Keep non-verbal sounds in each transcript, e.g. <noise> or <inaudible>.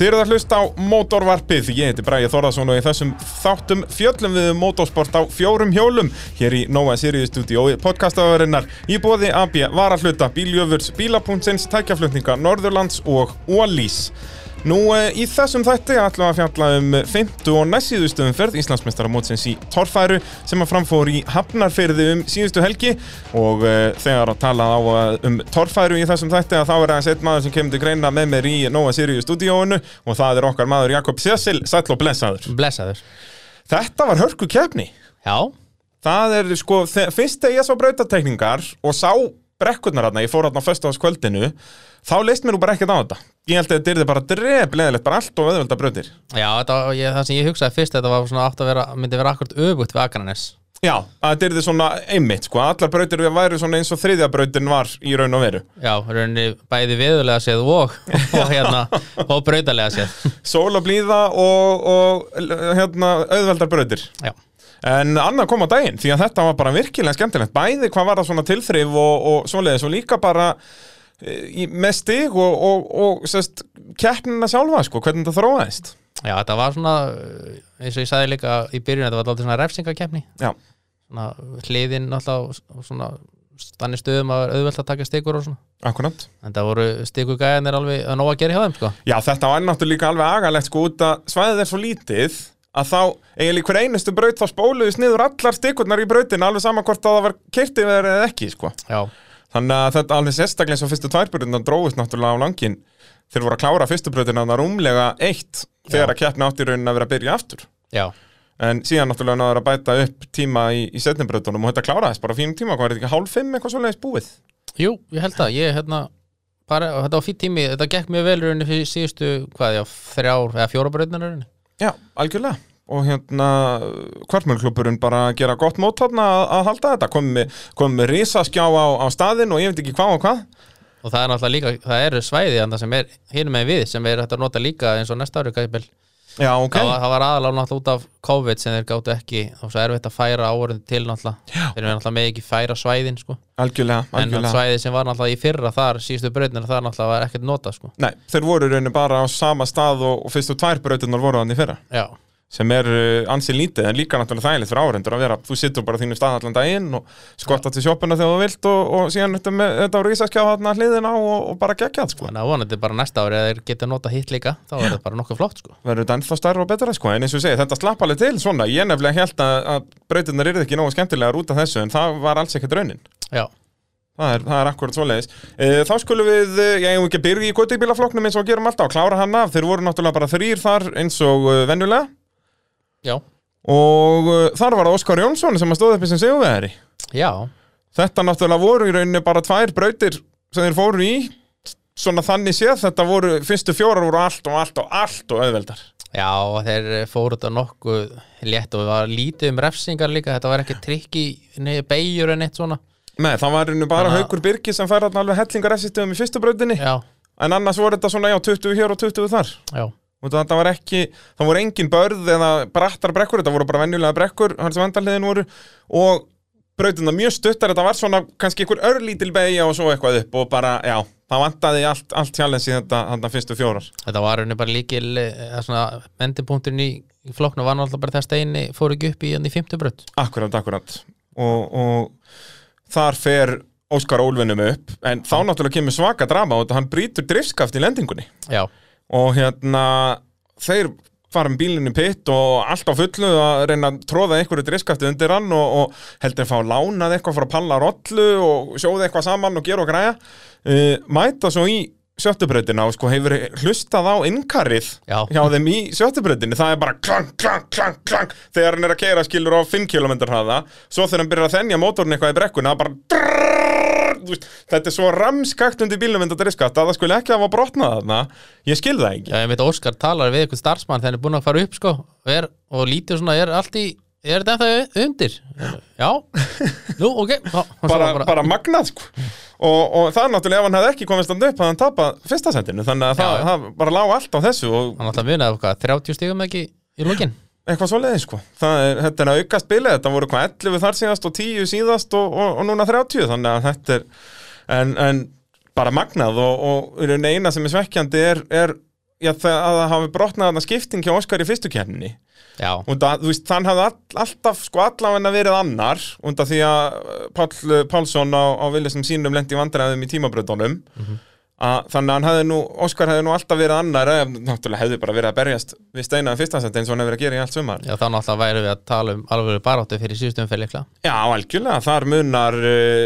Þið eruð að hlusta á Mótorvarpið, ég heiti Bræði Þorðarsson og í þessum þáttum fjöllum við um motorsport á fjórum hjólum hér í Nova Sirius Studio podcastaðurinnar í bóði AB Varahluta, Bíljöfurs, Bílapuntsins, Tækjaflutninga, Norðurlands og Ólís. Nú í þessum þætti ætlum við að fjalla um 50 og næstsíðustu umferð Íslandsmeistaramótsins í Torfæru sem að framfór í Hafnarfyrði um síðustu helgi og uh, þegar að tala á um Torfæru í þessum þætti að þá er aðeins einn maður sem kemur til greina með mér í Nova Sirius stúdíóinu og það er okkar maður Jakob Sessil, sæll og blessaður. Blessaður. Þetta var hörku kefni. Já. Það er sko, fyrst þegar ég sá brautatekningar og sá brekkurnar hérna, ég fór fyrst á skvöldinu, þá leist mér nú bara ekkert á þetta. Ég held að þetta er bara drefleðilegt, bara allt og öðvölda brautir. Já, þetta, ég, það sem ég hugsaði fyrst, þetta var svona átt að vera, myndi vera akkurat öfugt við Akranes. Já, þetta er því svona einmitt, sko, allar brautir við væri svona eins og þriðja brautin var í raun og veru. Já, rauninni bæði viðulega séð og, og <laughs> hérna, og brautalega séð. Sól og blíða og, og hérna, auðveldar brautir. Já. En annað kom á daginn, því að þetta var bara virkilega skemmtilegt. Bæði hvað var það svona tilþrif og, og svoleiðis og líka bara með stig og, og, og sest, keppnina sjálfa, sko, hvernig þetta þróaðist. Já, þetta var svona, eins og ég sagði líka í byrjun, þetta var alltaf svona refsingakeppni. Hliðin alltaf, svona stannir stöðum að auðvelt að taka stigur og svona. Akkurát. En það voru stigugæðinir alveg að nóga að gera hjá þeim, sko. Já, þetta var náttúrulega líka alveg agalegt, sko, út að svæðið er svo lítið að þá eiginlega hver einustu braut þá spóluðis niður allar stikurnar í brautin alveg saman hvort að það var verið eða ekki sko. Já. Þannig að þetta alveg sérstaklega eins og fyrstu tværbrautin dróðist náttúrulega á langin þeir voru að klára fyrstu brautin að það rúmlega eitt þegar að keppna átt í raunin að vera að byrja aftur. Já. en síðan náttúrulega náður að bæta upp tíma í, í setnibrautunum og þetta kláraðist bara fínum tíma, hvað er þetta ekki hálf fimm eitthvað svoleiðis búið? Jú, ég held að, ég hérna bara, þetta var fýtt tími, þetta gekk mjög vel í rauninni fyrir síðustu, hvað, já, þrjár eða í og hérna kvartmjölklubburinn bara að gera gott mót að, að halda þetta komið með, kom með risaskjá á, á staðin og ég veit ekki hvað og hvað Og það er náttúrulega líka, það eru svæði sem er hinum með við sem er hægt að nota líka eins og næsta ári gæpil. Já, ok Það, það var aðalega náttúrulega út af COVID sem þeir gáttu ekki og svo erfitt að færa áorðin til náttúrulega. Þeir eru náttúrulega með ekki færa svæðin sko. Algjörlega, En algjörlega svæði sem var náttúrulega í fyrra þar, síðustu brautin, það náttúrulega var ekkert nota sko. Nei, þeir voru í rauninni bara á sama stað og, og fyrstu tvær brautunar voru þannig fyrra Já. Sem er uh, ansið lítið en líka náttúrulega þægilegt fyrir áhendur að vera, þú sittur bara þínu stað allan daginn og skotta til sjoppuna þegar þú vilt og, og síðan með, þetta á risaskjá þarna hliðina og, og bara geggjað sko Þannig að vonandi bara næsta ári að þeir geta nota hitt líka, þá er þetta bara nokkuð flott sko. verður þetta ennþá stærra og betra sko en eins og segi, þetta slapp alveg til svona ég nefnilega held að, að brautunar eru ekki nógu skemmtilegar út af þessu en það var alls ekkert raunin Já. Það er, það er akkurat svoleiðis. E, þá skulum við, eh, ég hefum ekki að byrja í góðdýrbílaflokknum eins og gerum alltaf klára hann af. Þeir voru náttúrulega bara þrýr þar eins og venjulega Já. og uh, þar var það Óskar Jónsson sem að stóða upp í sem seguvegari. Já. Þetta náttúrulega voru í rauninni bara tvær brautir sem þeir fóru í, svona þannig séð, þetta voru, fyrstu fjórar voru allt og allt og allt og auðveldar. Já, þeir fóru þetta nokkuð létt og það var lítið um refsingar líka, þetta var ekki trikki beigjur en eitt svona. Nei, það var í rauninni bara Þannig Haukur Birgis sem fær alveg hellingar efsistöðum í fyrstu brautinni, Já, en annars voru þetta svona, já, 20 hér og 20 þar. já, Þetta var ekki, það voru engin börð eða brattar brekkur, þetta voru bara venjulega brekkur, hans vandaliðin voru og brautuna mjög stuttar, þetta var svona kannski einhver örlítil beigja og svo eitthvað upp og bara, já, það vantaði allt, allt challenge í þetta, þetta fyrstu fjórar. þetta var rauninni bara líkil eða svona endipunkturinn í, flokknu var náttúrulega bara þegar steini fór ekki upp í hann í 50 brödd. Akkurat, akkurat. Og, og þar fer Óskar Ólfinum upp, en þá náttúrulega kemur svaka drama og hann brýtur driftskaft í lendingunni. Já, og hérna þeir fara með bílinni pitt og allt á fullu að reyna að tróða einhverju driskafti undir hann og, og heldur að fá lánað eitthvað fyrir að palla rollu og sjóða eitthvað saman og gera og græja. Uh, mæta svo í sjöttubröðina og sko hefur hlustað á innkarið Já. hjá þeim í sjöttubröðinni það er bara klang, klang, klang, klang þegar hann er að keira skilur á 5 km hraða. Svo þegar hann byrjar að þennja mótorn eitthvað í brekkuna bara drrrr, veist, þetta er svo ramskakt undir bílum undir driskaft að það skulle ekki hafa brotnað þarna ég skil það ekki já, ég veit að Óskar talar við eitthvað starfsmann þegar hann er búin að fara upp sko er, og lítið svona, er allt í er þetta ennþá undir? Já, nú, ok Þá- og svo bara, bara, magnað sko. og, og það er náttúrulega ef hann hefði ekki komist hann upp að hann tapað fyrsta sendinu þannig að það, Já. það bara lág allt á þessu og hann munið af hvað, 30 stigum ekki í lokin eitthvað svo leiði sko. Það er, þetta er að auka spilið, þetta voru hvað 11 þar síðast og 10 síðast og, og, og núna 30 þannig að þetta er en, en bara magnað og, og eina sem er svekkjandi er, er já, það, að það hafi brotnað þarna skipting hjá Óskar í fyrstu keppninni. Já, og það, veist, þann hafði all, alltaf sko allavegna verið annar undan því að Pál, Pálsson á, á Villisum sínum lendi vandræðum í tímabröðunum að þannig að hann hefði nú, Óskar hefði nú alltaf verið annar eða náttúrulega hefði bara verið að berjast við steinaðan fyrstansett eins og hann hefur verið að gera í allt sumar. Já þá náttúrulega væri við að tala um alveg baráttu fyrir síðustum fyrir líkla Já, algjörlega, þar munar uh,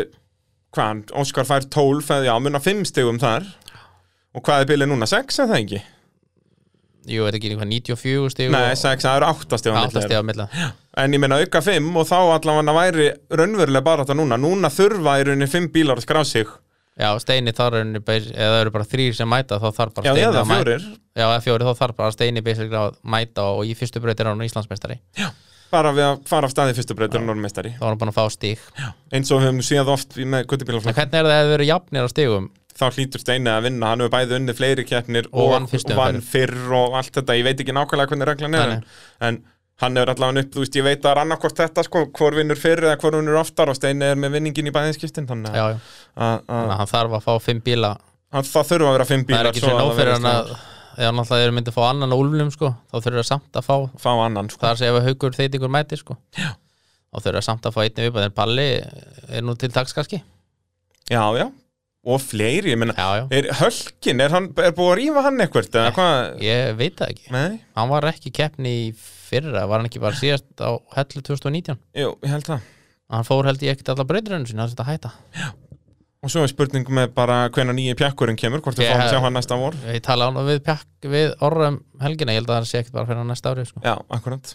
hvað, Óskar fær 12 eða já, munar 5 stegum þar. Og hvað er bilið núna, 6 eða ekki? Jú, er ekki eitthvað 94 stíg Nei, 6, það eru 8 stegum Átta stíg á milla En ég meina auka 5 og þá allavega væri raunverulega bara þetta núna. Núna þurfa í rauninni 5 bílar að skrá sig Já, Steini þar er eða það eru bara þrýr sem mæta þá þarf bara Já, Steini að mæta Já, eða fjórir, þá þarf bara Steini að mæta og í fyrstu braut er hann Íslandsmeistari. Bara við að fara af staði fyrstu breytur normestari þá er hann búin að fá stíg Eins og við höfum séð oft í- með En guttubílarflokk hvernig er það að þið eru jafnir á stígum? Þá hlýtur Steini að vinna, hann hefur bæði unnið fleiri keppnir Og fyrstu vann fyrr og allt þetta. Ég veit ekki nákvæmlega hvernig reglan er en, en hann hefur allavega upp, þú veist, ég veit að það er annarkvort þetta sko, hvor vinnur fyrr eða hvor vinnur oftar og Steini er með vinningin í bæðinskiptin þannig Já, að, já, að, að, hann þarf að fá fimm bíla. Að það þurfa að vera fimm Það bílar er ekki það fyrir verði hann að ef hann alltaf eru myndið að fá annan á úlfnum sko, þá þurfur það samt að fá fá annan sko. það er að ef haugur þeitingur mæti sko. þá þurfur það samt að fá einni viðbæð en Palli er nú til dags kannski. Já, já, og fleiri, ég Já, já, er Hölkin, er, hann, er búið að rífa hann hvað? ég veit það ekki. Nei, Hann var ekki keppni í fyrra var hann ekki bara síðast á hellu 2019 jú, ég held það. Hann fór held ég ekkert alla breytirinu sinni að þetta hætta Og svo er spurning með bara hvenær nýji pjakkurinn kemur, hvort Ég- fáum að sjá hann næsta vor. Ég tala án við, við orðum helgina ég held að það sé ekkert bara fyrir næsta ári sko. Já, akkurat.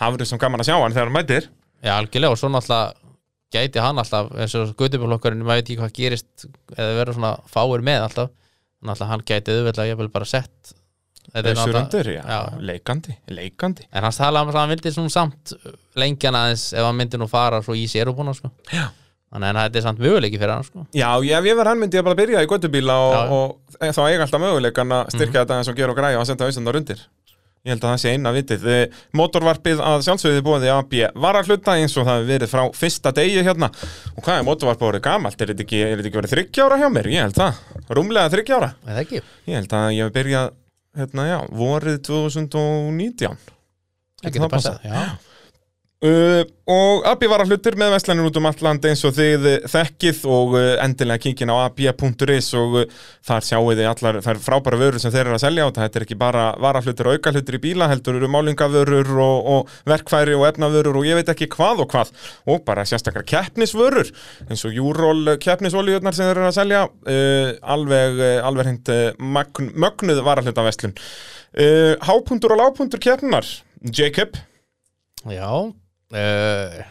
Það verður sem gaman að sjá hann þegar hann mætir. Já, algjörlega og svo náttúrulega gæti hann alltaf eins og guttubjörnlokkurinn maður veit ekki hvað gerist eða verður svona fáir með alltaf náttúrulega hann gæti auðvitað ég vil bara sett náttúrulega- undir, já, já. leikandi, leikandi En hann talaði um að hann vildi svona samt lengjan aðeins ef hann myndi nú fara svo í sér og búin sko. Þannig en þetta er samt möguleiki fyrir hann sko. Já, ef ég verð hann myndi ég bara byrja í göttubíla og, og, og þá eiga alltaf möguleikan að styrkja þetta eins og gera og græja og senda hausundar undir Ég held að það sé eina vitið. Eh, Mótorvarpið að sjálfsögði búið AB var að hluta eins og það hefur verið frá fyrsta degi hérna. Og hvað er mótorvarpið orðið gamalt? Er þetta ekki, er ekki verið þryggjára hjá mér? Ég held það, rúmlega þryggjára Er það ekki? Ég held að ég hef byrjað, hérna já, vorið 2019 Það getur það passað? Já, Uh, og AB var að hlutir með veslanir út um allt land eins og þið uh, þekkið og uh, endilega kíkin á ab.is og uh, þar sjáu þið allar þær frábæra vörur sem þeir eru að selja á þetta er ekki bara varahlutir og aukahlutir í bíla heldur eru málingavörur og, og verkfæri og efnavörur og ég veit ekki hvað og hvað. Og bara sérstakar keppnisvörur eins og júról keppnisolíunar sem þeir eru að selja uh, alveg, alveg uh, magn, mögnuð varahlutaveslun uh, Hápuntur og lágpuntur keppnar Jacob? Já uh,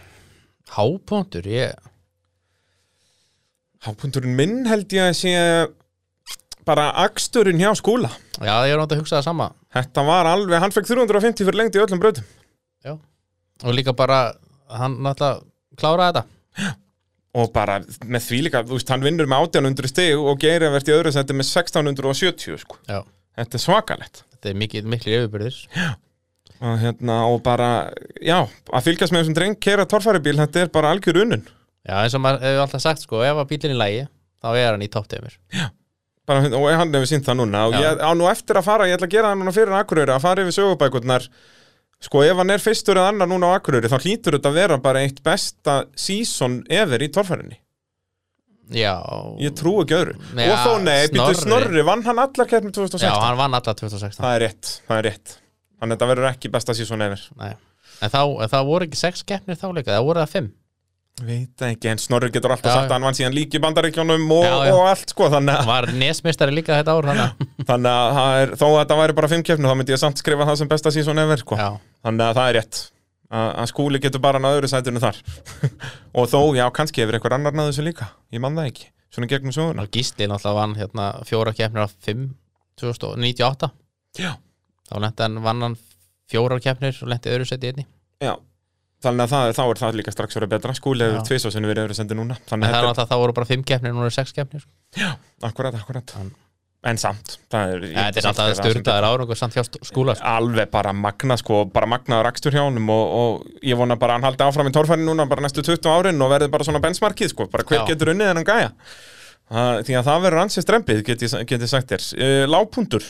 Hápunktur ég Hápunturinn minn held ég að sé bara aksturinn hjá skúla. Já, ég er náttúrulega að hugsa það sama. Þetta var alveg, hann fekk 350 fyrir lengt í öllum bröðum Já. Og líka bara, hann náttúrulega kláraði þetta. Og bara með því líka, þú veist, hann vinnur með 1800 stig og gerir að verði öðru seti með 1670 sko. Já. Þetta er svakalegt. Þetta er mikið, miklu yfirbyrðir og, hérna, og bara, já, að fylgjast með þessum dreng kera torfæribíl, þetta er bara algjör unnun Já, eins og maður hefur alltaf sagt sko Ef að bílinn í lægi, þá er hann í toppteimur bara, og hann hefur sínt það núna og Já. ég á nú eftir að fara, ég ætla að gera það núna fyrir Akureyri að fara yfir sögubækurnar. Sko ef hann er fyrstur eða annar núna á Akureyri þá hlýtur þetta að vera bara eitt besta season ever í torfærinni Já. Ég trú ekki öðru. Já, og þó nei, Snorri. Snorri, vann hann allar keppni 2016 Já, hann vann alla 2016 það er rétt, það er rétt þannig að þetta verður ekki besta season ever. Nei. En þá, það voru ekki sex keppnir þá líka, það voru það fimm? Veit ekki, en Snorri getur alltaf Já, sagt að hann vann síðan líki í bandaríkjónum og, og allt sko þannig að, Var nesmistari líka þetta ár þannig að <laughs> er, þó að þetta væri bara fimm keppni þá myndi ég samt skrifa það sem besta season ever sko. Þannig að það er rétt. Að, að skúli getur bara náður sætinu þar. <laughs> Og þó, já, kannski hefur einhver annar náður þessu líka. Ég man það ekki, svona gegnum söguna. Og Gísli náttúrulega vann hérna fjóra keppnir af fimm 2098 Já, Þá lenti hann, vann hann fjórar keppnir og lenti öðru seti einni. Já Þannig að það, þá er það líka strax verið betra. Skúli hefur Já. tvisvarsinni verið öðru sendi núna En Þannig það að náttúrulega, þá voru bara fimm keppnir, nú eru sex keppnir er, akkurat, akkurat. Hann- En samt, það er Ja, er samt það sem styrtaður árangur samt hjá skúla sko. alveg bara magna sko, bara magnaður akstur hjá honum og, og ég vona bara að hann haldi áfram í torfæri núna bara næstu 20 árin og verði bara svona benchmarkið sko, bara hver Já. getur unnið en hann gæja? Það- því að það verður ansið strempið get ég, get ég sagt þér. Uh, lágpuntur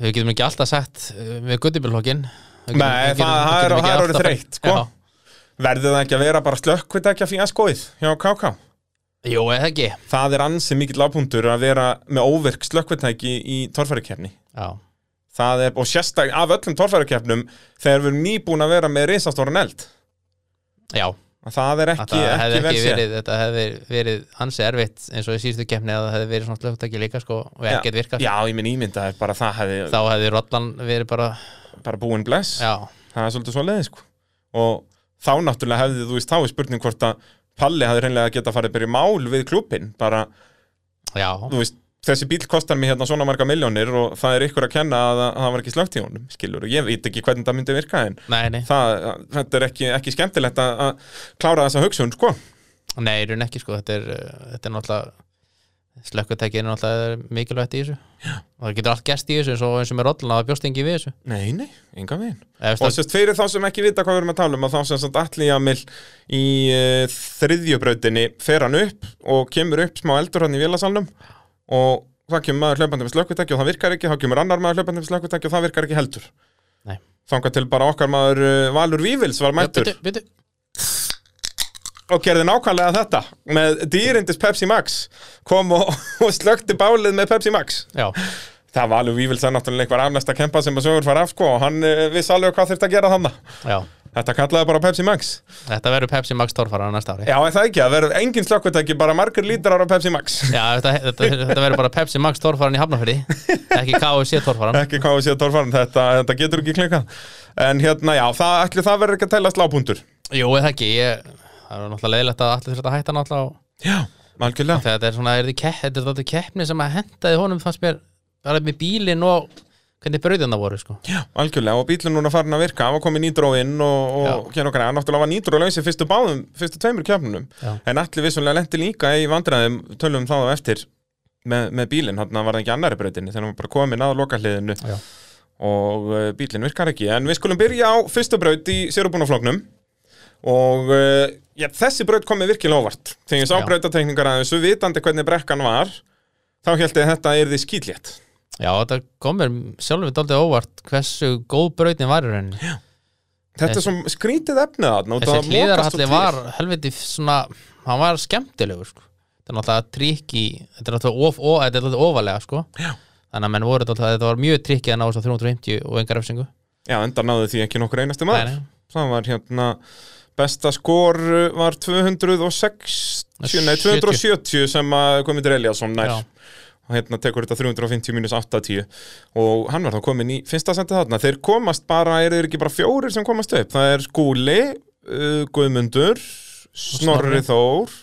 við getum ekki alltaf sagt uh, með guttibillokkin Nei, það- það er- er orðið þreytt, sko. Verður það ekki að vera bara slökkvitækja fíaskóið hjá KK? Jú, eða ekki. Það er ansi mikill ápunktur að vera með óvirk slökkvitæki í torfærikefni er, og sérstak af öllum torfærikefnum þegar við erum nýbúin að vera með risastóran eld. Já að það er ekki, hefði ekki ekki verið, þetta hefði verið ansi erfitt eins og í síðustu kemni að það hefði verið svona slögtæki líka sko og ekkert virkað. Já, ég minn ímynda bara það hefði þá hefði rollan verið bara bara búin bless. Já, það er svolítið svo leiði sko. og þá náttúrulega hefði þú veist þá er spurning hvort að Palli hefði reynlega geta farið að byrja mál við klúbin bara, já, þú veist, þessi bíl kostar mér hérna svona marga miljónir og það er ykkur að kenna að það- var ekki slögt í honum, skilur og ég veit ekki hvernig það myndi virka en nei, nei. það, þetta er ekki, ekki skemmtilegt að, að klára þessa hugsun, sko. Nei, í raun ekki sko, þetta er, þetta er náttúrulega slökkutæki er náttúrulega mikilvægt í þessu. Já. og það getur allt gerst í þessu eins og eins og með rollan að það bjóst engi við þessu. Nei, nei, enga Ef Og sérst fyrir þá sem ekki vita hvað við erum að tala um að þá sem sagt allir Jamil í uh, þriðjubrautinni fer hann upp og kemur upp smá eldur hann í vélasalnum og það kemur maður hlaupandi með slökkutæki og það virkar ekki, þá kemur annar maður hlaupandi með slökkutæki og það virkar ekki heldur. Þangað til bara okkar maður uh, Valur Vífils var mættur. Bíddu, bíddu. og gerði nákvæmlega þetta með dýrindis Pepsi Max. Kom og, <laughs> og slökti bálið með Pepsi Max. Já, Það var alveg Vífils að náttúrulega einhver afnæsta kempa sem að sögur fara af sko og hann uh, vissi alveg hvað þurfti að gera þannig já. Þetta kallaði bara Pepsi Max. Þetta verður Pepsi Max torfara næsta ári. Já, er það ekki, það verður engin slökkutæki, bara margur lítrar á Pepsi Max. <laughs> Já, þetta, þetta, þetta verður bara Pepsi Max torfaran í Hafnafyrði ekki KFC torfaran Ekki séð tórfarn, þetta, þetta getur ekki klikkað. En hérna, já, það, ætli það verður ekki að tæla slápuntur Jú, eða ekki, ég, það er náttúrulega leiðilegt að allir þurft að hætta náttúrulega Já, algjörlega. Þetta er svona, þetta, þetta er þetta keppni sem að hendaði honum fannst mér bara með bílinn og hvernig brauðina voru, sko. Já, algjörlega, og bílun núna farin að virka. Það var komið nýtró inn og, og hérna okkar Náttúrulega var nýtró lausi fyrstu báðum, fyrstu tveimur kjöfnunum. En allir vissulega lendi líka í vandræðum Tölum þá á eftir með, með bílinn. Þannig var það ekki annari brautinni. Þegar hann var bara komin að lokahliðinu. Já. og uh, bílinn virkar ekki. En við skulum byrja á fyrstu braut í sérubúnafloknum og uh, já, þessi braut kom mér virkilega óvart. Þegar ég sá Já. brautatekningar að þessu vitandi hvernig brekkan var þá held ég að þetta er því skýtlétt Já, þetta kom mér sjálfur dálítið óvart hversu góð brautin var í rauninni. Þetta er svo skrítið efnið af Þessi til. var helviti svona, hann var skemmtilegur, sko. Þetta er náttúrulega trikki, þetta er náttúrulega of, of, þetta náttúrulega ofalega, sko. Já. Þannig að menn voru náttúrulega, þetta var mjög trikkið að ná þess að 350 og engar refsingu. Já, enda náðu því ekki nokkur einasti maður. Það var hérna besta skor var 206 nei, 270 sem að Guðmundur Eliasson nær. Já. Hérna tekur þetta 350 mínus 80 og hann var þá komin í fyrsta sendið þarna. Þeir komast bara, eru þeir ekki bara fjórir sem komast upp, það er Skúli uh, Guðmundur Snorri. Þór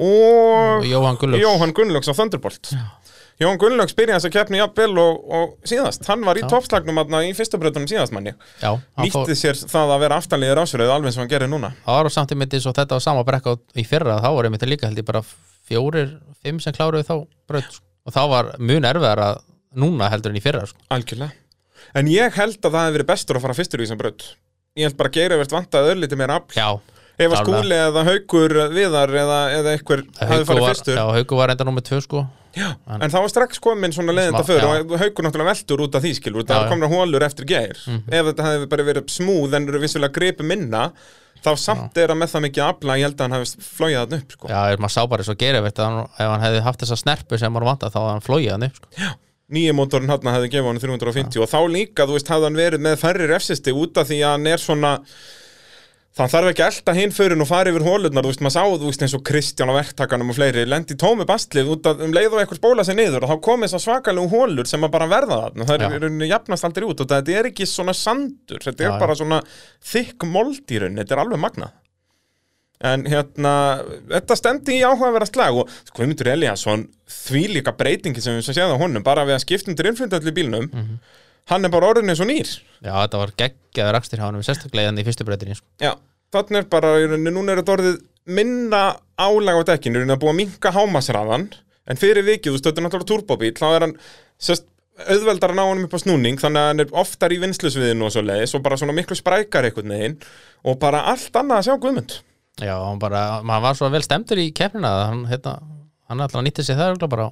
Og og Jóhann Gunnlaugs á Thunderbolt. Jóhann Gunnlaugs byrjaði þess að keppni jafnvel og, og síðast, hann var í Já. toppslagnum í fyrsta breytunum síðast manni. Já, hann fór, nýtti sér það að vera aftanliðir ásverðið alveg sem hann gerir núna. Það var samt einmitt eins og þetta var sama brekka í fyrra, þá var einmitt líka held ég bara fjórir, fimm sem kláruðu þá sko. Og þá var mun erfiðar að núna heldur en í fyrra, sko. Algjörlega. En ég held að það hefði verið bestur að fara fyrstur í þessum braut. Ég held bara að geira verið vantaði öllítið meira afl. Ef að skúli eða haukur viðar eða, eða einhver hefði farið var, fyrstur. já, Hauku var enda númer tvö, sko. Já, hann- en það var strax komin svona leiðinda já. og haukur náttúrulega veltur út af því skilur. Það já. komna hólur eftir geir. Mhm. Ef þetta hefði bara verið smúð en vissulega gripi minna þá samt er að með það mikið afla ég held að hann hefði flóið þarna upp sko. Já, er maður sá bara svo hann, ef hann hefði haft þessa snerpu sem hann vantað þá hefði hann flóið hann upp, sko. Nýja mótorinn hann hefði gefið hann 350 og þá líka, þú veist, hefði hann verið með færri refsisti út af því að hann er svona Það þarf ekki að elta hinn fyrir og fara yfir hólurnar, þú veist, maður sá, þú veist, eins og Kristján á verktakanum og fleiri, lendi tómi bastlið út að um leið og eitthvað spóla sig niður og þá komið svo svakalegu hólur sem að bara verða þarna, það Já. er í rauninni jafnast aldrei út og þetta er ekki svona sandur, þetta er Já, já. bara svona þykk mold í rauninni, þetta er alveg magnað. En hérna, þetta stendi í áhugaverða slag og Guðmundur Eliasson, því líka breytingi sem við séð á honum, bara við að skipta undir innflundalli bílnum, Mhm. Hann er bara orðin eins og nýr. Já, þetta var geggjaður hjá hann sérstaklega þannig í fyrstu breytinni, sko Já, þannig er bara, núna er þetta orðið minna álag á dekkinu, í rauninni að búa að minka hámasraðan, en fyrir vikið, þú er náttúrulega turbóbíl, þá er hann, sérst, auðveldar að ná honum upp á snúning, þannig að hann er oftar í vinslusviðinu og svo leiðis og bara svona miklu sprækar einhvern veginn og bara allt annað að sjá Guðmund. Já, hann bara, maður var svo vel stemdur í keppnina hann, hérna, hann alltaf nýtti sér það bara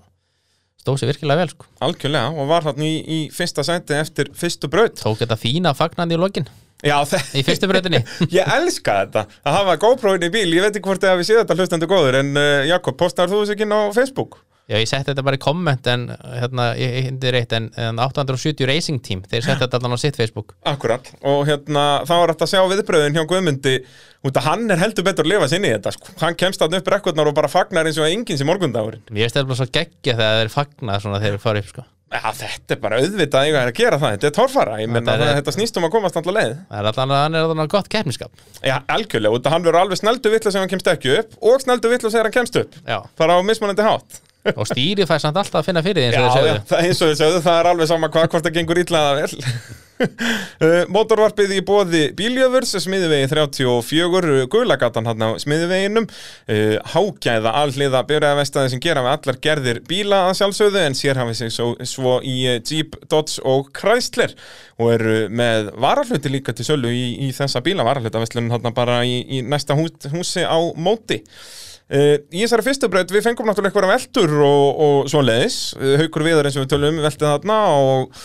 stóð sér virkilega vel sko. algjörlega og var þarna í, í fyrsta sæti eftir fyrstu braut tók þetta fína fagnandi í lokin Já, í fyrstu brautinni <laughs> ég elska þetta að hafa GoPro-in í bíl, ég veit ekki hvort þið hafi séð þetta hlustandi góður, en uh, Jakob, postar þú þessu ekki á Facebook? Já, ég setti þetta bara í komment en hérna, ég hindi reitt en, en 870 Racing Team, þeir setti þetta allan á sitt Facebook Akkurat, og hérna þá er þetta að sjá viðbröðin hjá Guðmundi út að hann er heldur betur að lifa sinni í þetta sko. hann kemst þarna upp rekkurnar og bara fagnar eins og enginn sem morgundagurinn finnst þetta bara svo geggja þegar þeir fagna svona þegar þeir fara upp sko. Já, þetta er bara auðvitað að gera það, þetta er torfara, ég menna er- þetta, snýst um að komast alltaf leið. Það er allan að hann er allan gott keppniskap Já, algjörlega, að hann verður alveg sneldu vitlu sem hann kemst ekki upp og sneldu vitlu sem hann kemst upp. Já, Það er á mismunandi hátt. Og stýrið fær samt alltaf að finna fyrir eins og já, sögðu það, eins og þið sögðu, það er alveg sama hvað, hvort það gengur illa eða vel. <laughs> Uh, Mótorvarpið í bóði Bíljöfurs, smiðuvegi 34, gulagatan hann á smiðuveginum, uh, hágæða alliða byrjaðavestaði sem gera við allar gerðir bíla að sjálfsögðu en sér hafið sig svo, svo í Jeep, Dodge og Chrysler og eru með varahluti líka til sölu í, í þessa bíla, varahlutaveslunum hann bara í, í næsta hús, húsi á móti. Uh, í þessari fyrstu braut við fengum náttúrulega eitthvað veltur og, og svoleiðis, uh, haukur viður eins og við tölum um veltið þarna og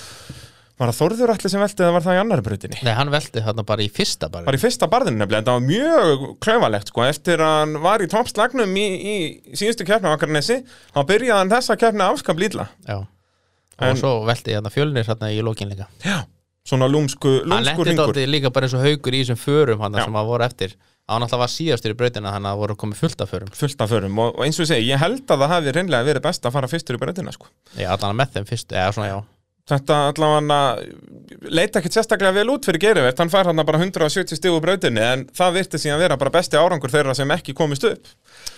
var það Þórður allir sem veltið eða var það í annari brautinni? Nei, hann velti þarna bara í fyrsta bara Bara í fyrsta barðinu nefnilega, þetta var mjög klauvalegt sko, eftir að hann var í toppslagnum í, í síðustu keppni á Akarnesi þá byrjaði hann þessa keppni afskap lítla. Já, og En- svo velti þarna fjölnir þarna í lokin líka. Já, svona lúmsku, Hann lúmsku lendi ringur þetta líka bara eins og haugur í þessum förum hann sem að voru eftir Hann alltaf var síðastur í brautina þannig að það voru komið fullt af förum. Fullt af förum. Og, og eins og ég segi, ég held að það hafi reynlega verið best að fara fyrstur í brautina sko. Já, allan með þeim fyrst, eða svona já. Þetta allavega leita ekkert sérstaklega vel út fyrir gerivert, hann fær hann bara 170 stígu brautinni en það virti síðan vera bara besti árangur þeirra sem ekki komist upp.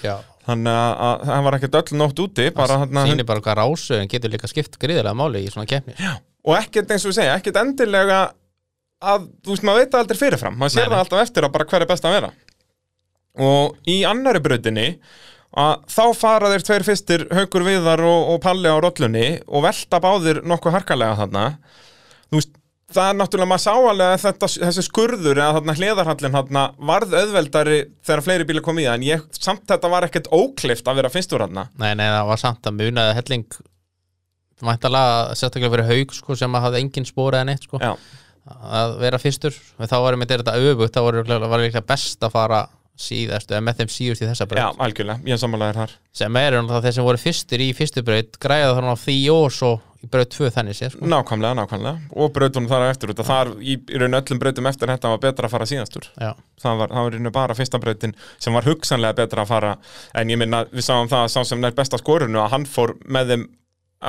Já, þannig að, hann var ekkert öll nótt úti bara hann sýnir bara hvað rásu en getur líka skipt gríðilega máli í svona keppni. Og ekkert eins og við segja, ekkert endilega að, þú veist, maður veit það aldrei fyrirfram. Maður sér það alltaf eftir að bara hver er best að vera. Og í annari brautinni að þá fara þeir tveir fyrstir Haukur Viðar og, og Palli á rollunni og velta báðir nokkuð harkalega þarna. Þú veist, það er náttúrulega maður sá alveg að þetta, þessi skurður eða þarna hliðarhallin þarna varð auðveldari þegar fleiri bílar kom í það en ég, samt þetta var ekkert óklift að vera fyrstur þarna. Nei, nei, það var samt að munaði helling Mæntalega sérstaklega fyrir haug sko, sem að hafði engin spóra eða neitt sko, að vera fyrstur. Og þá varum við þetta öfugt þá var líklega best að fara síðast eða með þeim síðust í þessa já, braut algjörlega, ég sammálaðir þar. Sem er um það þeir sem voru fyrstir í fyrstu braut græða þannig á því og svo í braut 2 þannig sé sko. Nákvæmlega, nákvæmlega. Og brautunum þar á eftir út. Að þar í, raun öllum brautum eftir þetta var betra að fara síðastur Já, það var, það var í raun bara fyrsta brautin sem var hugsanlega betra að fara. En ég minna, við sáum það að sá sem nær besta skorunu að hann fór með þeim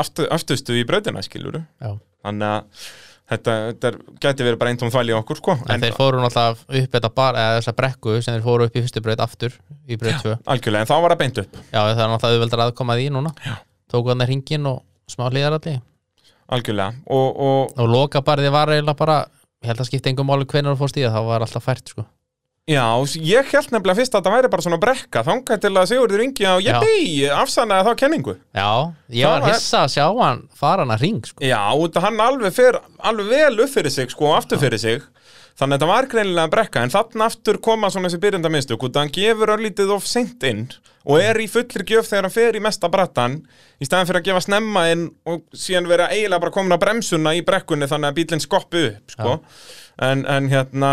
aftu, aftustu í brautina, skiluru já. þannig að þetta, þetta gæti verið bara eintóm þvæli í okkur sko. En, þeir fóru náttúrulega upp þetta bar, eða þessa brekku sem þeir fóru upp í fyrstu braut aftur í braut 2 algjörlega, en þá var það beint upp. Já, það er náttúrulega auðveldar aðkoma því núna. Já. Tóku hann hringin og smá hlýðaralli algjörlega og, og Og loka barði var eiginlega bara Ég held að skipta engum máli hvenær þú fórst í það Það var alltaf fært sko já, ég held nefnilega fyrst að það væri bara svona brekka þangað til að Sigurður Ingi á begi afsannaði þá kenningu. Já, ég Það var hissa að sjá hann fara hann að hring sko. Já, að hann alveg fer alveg vel upp fyrir sig sko aftur fyrir sig. Þannig að þetta var greinilega brekka en þannig aftur koma svona þessi byrjanda minnstök út að hann gefur örlítið of seint inn og er í fullri gjöf þegar hann fer í mesta brattan í staðan fyrir að gefa snemma inn og síðan vera eiginlega bara komin á bremsuna í brekkunni þannig að bílinn skoppi upp sko. en, en hérna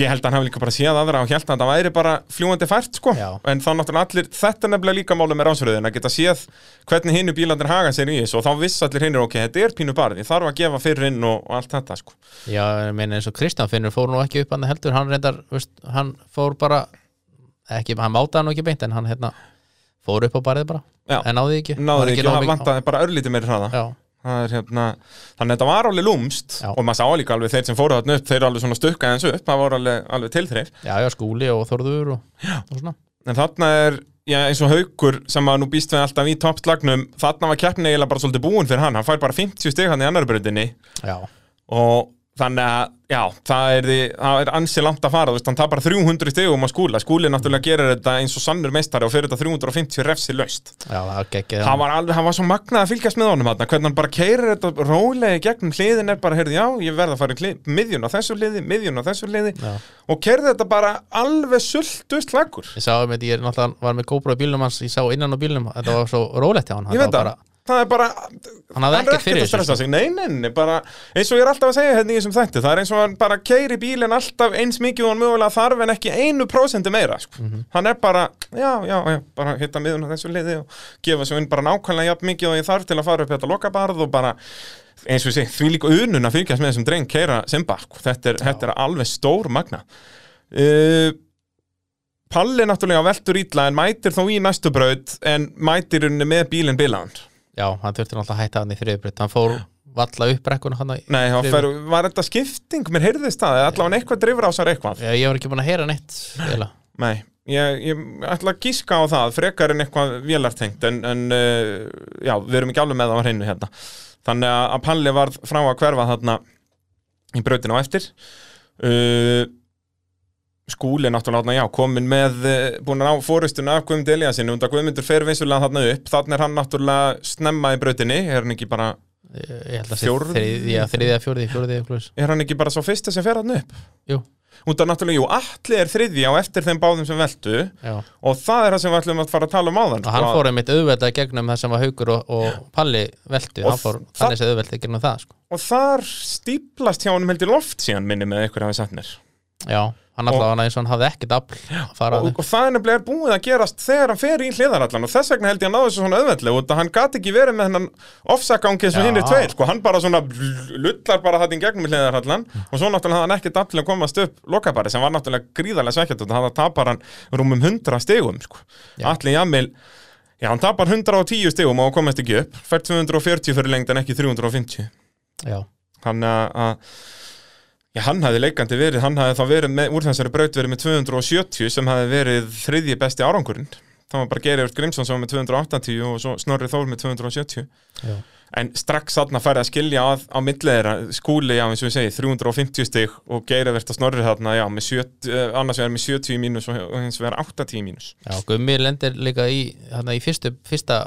ég held að hann hafi líka bara séð aðra og held að þetta væri bara fljúandi fært sko. Já. en þá náttúrulega allir, þetta er nefnilega líka máli með ránsröðin að geta séð hvernig hinnu bílandir haga sér í þessu og þá viss allir hinnir ok, þetta er pínu barð, ég þarf að gefa fyrir inn og, og allt þetta sko. Já, ég meina eins og Kristján Finnur fór nú ekki upp hann heldur Hann reyndar, veist, hann fór bara ekki, Hann mátaði nú ekki beint En hann hérna fór upp á barðið bara. Já. En náði ekki. Náði ekki, nógu hann vantaði bara örlítið meiri hraða. Það hérna, þannig að þetta var alveg lúmst Já. og maður sá líka alveg þeir sem fóru þarna upp þeir eru alveg svona stukka eins upp, það voru alveg, alveg tilþreif já, já, skúli og Þórður og, og svona. En þarna er, já, eins og haukur sem að nú býst við alltaf í toppslagnum þarna var keppni eiginlega bara svolítið búin fyrir hann. Hann fær bara 50 stig hann í annar bröndinni og þannig að, já, það er, er ansi langt að fara, þú veist, hann tapar 300 stigum á skúla, skúli náttúrulega gerir þetta eins og sannur meistari og fyrir þetta 350 refsi laust já, það var geggið það var alveg, það var svo magnað að fylgjast með honum þarna, hvernig hann bara keirir þetta rólega í gegnum hliðin er bara, heyrði, já, ég verð að fara í miðjun á þessu hliði, miðjun á þessu hliði Já. og keirði þetta bara alveg sultust lagur Ég sá ég er náttúrulega var með GoPro í bílnum hans, ég sá innan á bílnum þetta var svo rólegt hjá hann. Ég var það. er bara Hann er ekkert að stressa sig, nei, nei, nei, bara eins og ég er alltaf að segja hérna í þessum þætti það er eins og hann bara keiri bílinn alltaf eins mikið og hann mögulega þarf en ekki einu prósendi meira, sko. Mhm. hann er bara já, já, já, bara hitta miðun á þessu liði og gefa svo inn bara nákvæmlega jafn mikið og ég þarf til að fara upp þetta lokabarð og bara eins og segi, því líka unun að fylgjast með þessum dreng keira Simba, sko. þetta er, þetta er alveg stór magna uh, Palli náttúrulega veltur ítla en mætir þó í næstu braut en mætir henni með bílinn bilaðan Já, hann þurfti náttúrulega að hætta hann í þriðubreyt Hann fór valla upp brekkuna hann í Nei, þriðju fer, var þetta skipting, mér heyrðist það, eða allavega eitthvað drifur á sér eitthvað. Já, Ég var ekki búin að heyra neitt. Nei, ég, ég ætla að gíska á það, frekar en eitthvað vélartengt, en, en uh, já, við erum ekki alveg með það á hreinu hérna. Þannig að Palli var frá að hverfa þarna í brautinu á eftir. Uh, skúli náttúrulega já, komin með, uh, búin að á fórustuna af Guðmund und að Guðmundur fer vissulega þarna upp, þannig er hann náttúrulega snemma í brautinni, er hann ekki bara, Ég ég held að sé Fjórði? þriðja, þriðja, fjórði, fjórði eitthvað. er hann ekki bara svo fyrsta sem fer þarna upp? Jú, Út af náttúrulega, jú, allir er þriðji á eftir þeim báðum sem veltu já og það er það sem við ætlum að fara að tala um áðan og hann sko. fór einmitt auðveldað gegnum það sem var Haukur og, og Palli veltu, Og hann fór þannig sem auðveldað gegnum það sko. og þar stíplast hjá honum heldur loft síðan minni með eitthvað hafi satt mér já, hann alltaf hann eins og hann hafði ekkert afl að fara og, að og það er nefnilega búið að gerast þegar hann fer í hliðarallan og þess vegna held ég að náðu þessu svona auðveldlega út að hann gat ekki verið með hennan ofsagangi eins og hinn er tveir sko, hann bara svona lullar bara í gegnum í hliðarallan og svo náttúrulega hafði hann ekkert til að komast upp lokabari sem var náttúrulega gríðarlega svekkjart og það tapar hann rúmum 100 stigum sko. Allir Jamil Já, hann tapar 110 stigum og komast ekki upp já, hann að hafði leikandi verið, hann hafði þá verið með, úr þessari braut verið með 270 sem hafði verið þriðji besti árangurinn. Það var bara Geirjörg Grímsson sem var með 280 og svo Snorri Þór með 270. já, En strax þarna færði að skilja að, á milli þeirra, skúli, já, eins og við segi, 350 stig og Geirjörg Snorri þarna, já, með 70, eh, annars vegar með 70 í mínus og hins vegar 80 í mínus. já, Gummi lendir líka í í fyrstu, fyrsta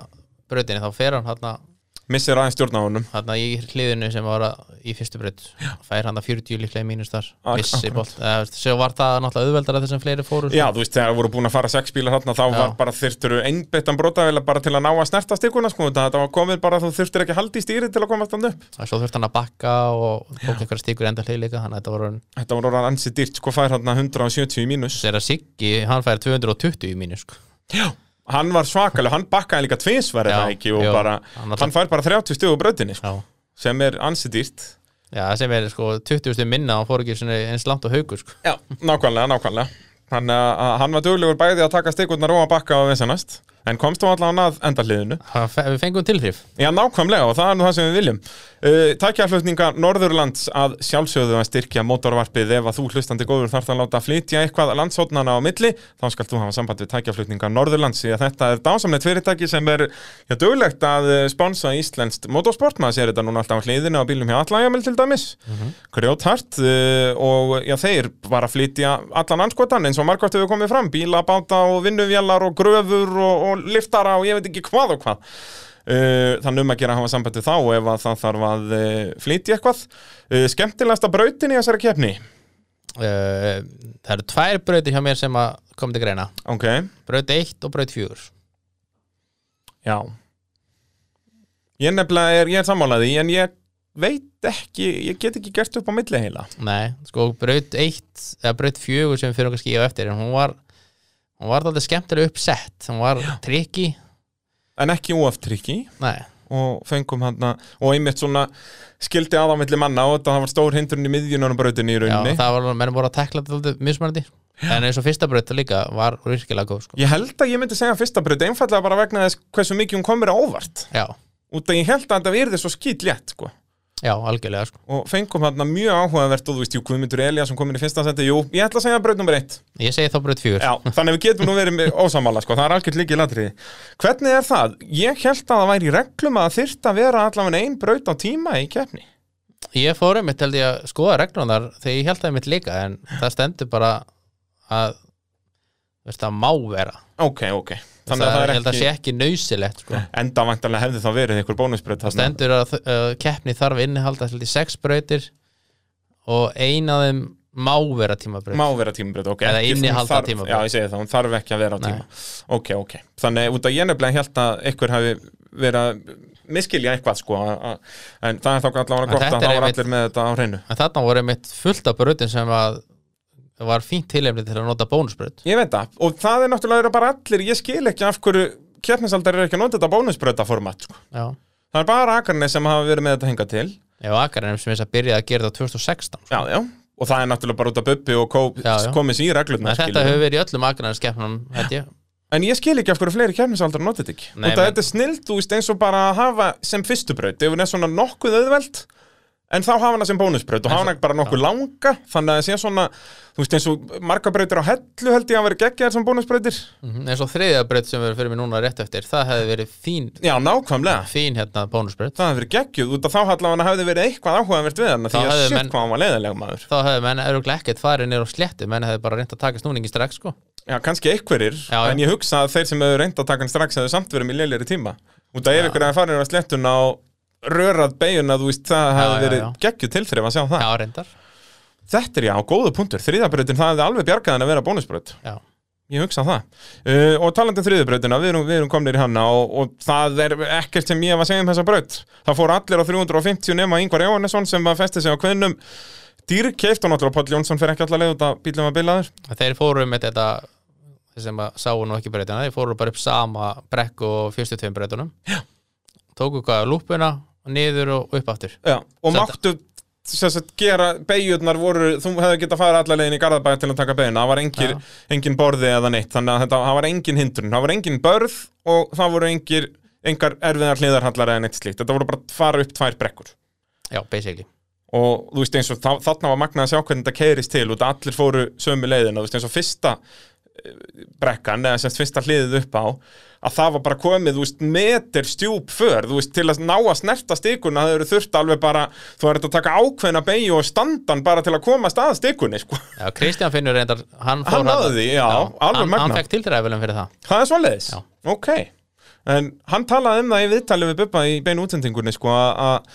brautinni þá fer hann þarna, Missir aðeins stjórn á honum. þarna í hliðinu sem var að, í fyrstu braut fær hann að 40 líklega í mínus þar Ak- missi bolt, svo var það náttúrulega auðveldara þessum fleiri fóru sko. Já, þú veist, þegar voru búin að fara sex bílar þarna, þá Já. var bara þyrftur einbeittan brotavél bara til að ná að snerta stikuna, sko, þetta var komið bara að þú þurftir ekki að halda í stýri til að komast þannig upp. svo þurfti hann að bakka og tók einhverja stíkur enda hlið líka þannig að þetta hann Þetta var orðan sko, hann 170 í mínus. sér að Siggi, hann fær 220 í mínus sko. Já. Hann var svakalega, hann bakkaði líka tvinsverið Já, það ekki og já. bara, Hann hann fær bara 30 stugu brautinni, sko, já, sem er ansi dýrt. já, sem er sko 20 stu minna og fór ekki eins langt á haugur sko. Já, nákvæmlega, nákvæmlega. Að hann var duglegur bæði að taka stikurnar og að bakka á vissanast, en komst þú allan að enda hliðinu. Hann fe- við fengum tilhrif Já, nákvæmlega og það er nú það sem við viljum. Uh, Tækjaflutninga Norðurlands að sjálfsögðu að styrkja mótorvarpið ef að þú hlustandi góður þarf að láta flytja eitthvað landsótnana á milli, þá skal þú hafa samband við tækjaflutninga Norðurlands. Því að þetta er dásamlegt fyrirtæki sem er já, duglegt að eh, sponsa íslenskt motorsport, maður sér þetta núna alltaf á hliðinu á bílum hjá Allægjamil til dæmis, grjóthart uh, og já, þeir bara flytja allan anskotan eins og margótt hefur komið fram, bíla, báta og vinnuvjallar og gröfur og, og liftara og ég veit ekki hvað og hvað. Uh, þannig um að gera að hafa sambandi þá ef að það þarf að uh, flytja eitthvað. Uh, skemmtilegasta brautin í þessari keppni? Uh, Það eru tvær brautir hjá mér sem að koma til greina. Ok, Braut 1 og braut 4 já. Ég nefnilega er, ég er sammálaði en ég veit ekki, ég get ekki gert upp á milli heila. Nei, sko braut 1 eða braut 4 sem fyrir kannski á eftir en hún var hún var alltaf skemmtilega uppsett. Hún var trikki en ekki óaftrykki Nei, og fengum hann og einmitt svona skildi að á milli manna og þetta var stór hindrun í miðjunar brautinni í já, rauninni það var, menn voru að tekla þetta mismandi en eins og fyrsta braut líka var virkilega góð sko. ég held að ég myndi segja fyrsta braut einfallega bara vegna þess hversu mikið hún komur á óvart. Já, út að ég held að þetta verði svo skýt létt sko já, algjörlega sko. og fengum hann mjög áhugavert og þú veist, jú, Guðmundur Elías sem komin í fyrsta seti, jú, ég ætla að segja braut nummer eitt Ég segi þá braut 4 Já, þannig að við getum nú verið með ósamála, sko, það er algjört líkið latriði. Hvernig er það? Ég held að það væri reglum að þyrft að vera allavega ein braut á tíma í keppni. Ég fór um mitt held ég að skoða reglunar þegar ég held það mitt líka en það stendur bara að veist, það má vera Ok, ok. Þannig það, að það er held að sé ekki, ekki nöysilegt sko. enda vantarlega hefði þá verið einhver bónusbraut. það stendur að uh, keppni þarf innihalda ég, sex brautir og ein af þeim má vera tímabraut Má vera tímabraut, ok. Eða ekki- innihalda tímabraut. Já, ég segi það, hún þarf ekki að vera á Nei. tíma. Ok, ok. Þannig út að ég nefnilega held að einhver hafi verið að miskilja eitthvað sko en það er þá allavega gott að þá var allir með þetta á hreinu En þarna voru einmitt fullt af brautin sem að var fínt tilefni til að nota bónusbraut. Ég veit það, og það er náttúrulega bara allir, ég skil ekki af hverju keppnisaldar er ekki að nota þetta bónusbrautaformat sko. Það er bara Akarnes sem hafa verið með þetta hinga til. Já, Akarinn sem þess að byrja að gera þetta á 2016 Já, já, og það er náttúrulega bara út af Bubbi og Kó Já, já. komið sér í reglurna En þetta hefur verið í öllum ég. En ég skil ekki af hverju fleiri keppnisaldar nota þetta ekki. Nei, men- þetta er snild, þú veist, eins og bara að hafa sem fyrstu braut, ef hún er svona nokkuð auðveld En þá hafa hana sem bónusbraut og hafa hana bara nokkuð langa Þannig að það sé svona, þú veist, eins og marga brautir á hellu held ég að vera geggjaðar sem bónusbrautir. Mhm, eins og þriðja braut sem verður fyrir mig núna rétt eftir það hefði verið fín, Já, nákvæmlega. fín hérna bónusbraut. Það hefði verið geggjuð, út af þá allavega hefði verið eitthvað áhugavert við hana Því að shit menn- hvað hann var leiðileg maður. Þá hefði menn öruglega ekkert farið niður á sléttu menn hefði bara reynt að taka snúningi strax sko. Já, kannski einhverjir, Já, en ég hugsa að þeir sem hefur reynd að taka hann strax hefur samt verið með leiligri tíma. Út af ef ykkur hefði farið á slettuna og rörað beiguna, þú veist, það hefði verið já. geggjuð tilþrif að sjá það. Já, reyndar. Þetta er já, góða punktur, þriðabrautin það hefði alveg bjargað hann að vera bónusbraut. Já, Ég hugsa það. Uh, Og talandi um þriðabrautina, við erum, erum komnir í hana og, og það er ekkert sem ég var að segja um þessa braut. Það fór allir á 350 nema Ingvar Jóhannesson sem var festið sig á kveðnum Dýr keift og náttúrulega Páll Jónsson fyrir ekki allar leið út að bílum að og niður og upp aftur. Já, og máttu sagt, gera beigjurnar voru, þú hefði getað að fara alla leiðin í Garðabæð til að taka beina, það var engin, Já. engin borði eða neitt, þannig að þetta, það var engin hindrun, það var engin börð og það voru engir, engar erfiðar hliðarhallar eða neitt slíkt, þetta voru bara að fara upp tvær brekkur. Já, basically. Og þú veist eins og þá- þarna var magnað að sjá hvernig þetta keirist til og allir fóru sömu leiðina, þú veist eins og fyrsta brekkan eða semst fyrsta hliðið upp á að það var bara komið, þú veist, meter stjúp för, þú veist, til að ná að snerta stikuna það eru þurft alveg bara, þú er að taka ákveðna beigju og standan bara til að komast að stikunni, sko. Já, Kristján Finnur reyndar, hann fór Hann náði því, já, alveg hann, magnað. hann fekk tildræðvelum fyrir það Það er? Já. Ok. En hann talaði um það í viðtalið við Bubba í beinu útsendingunni, sko, að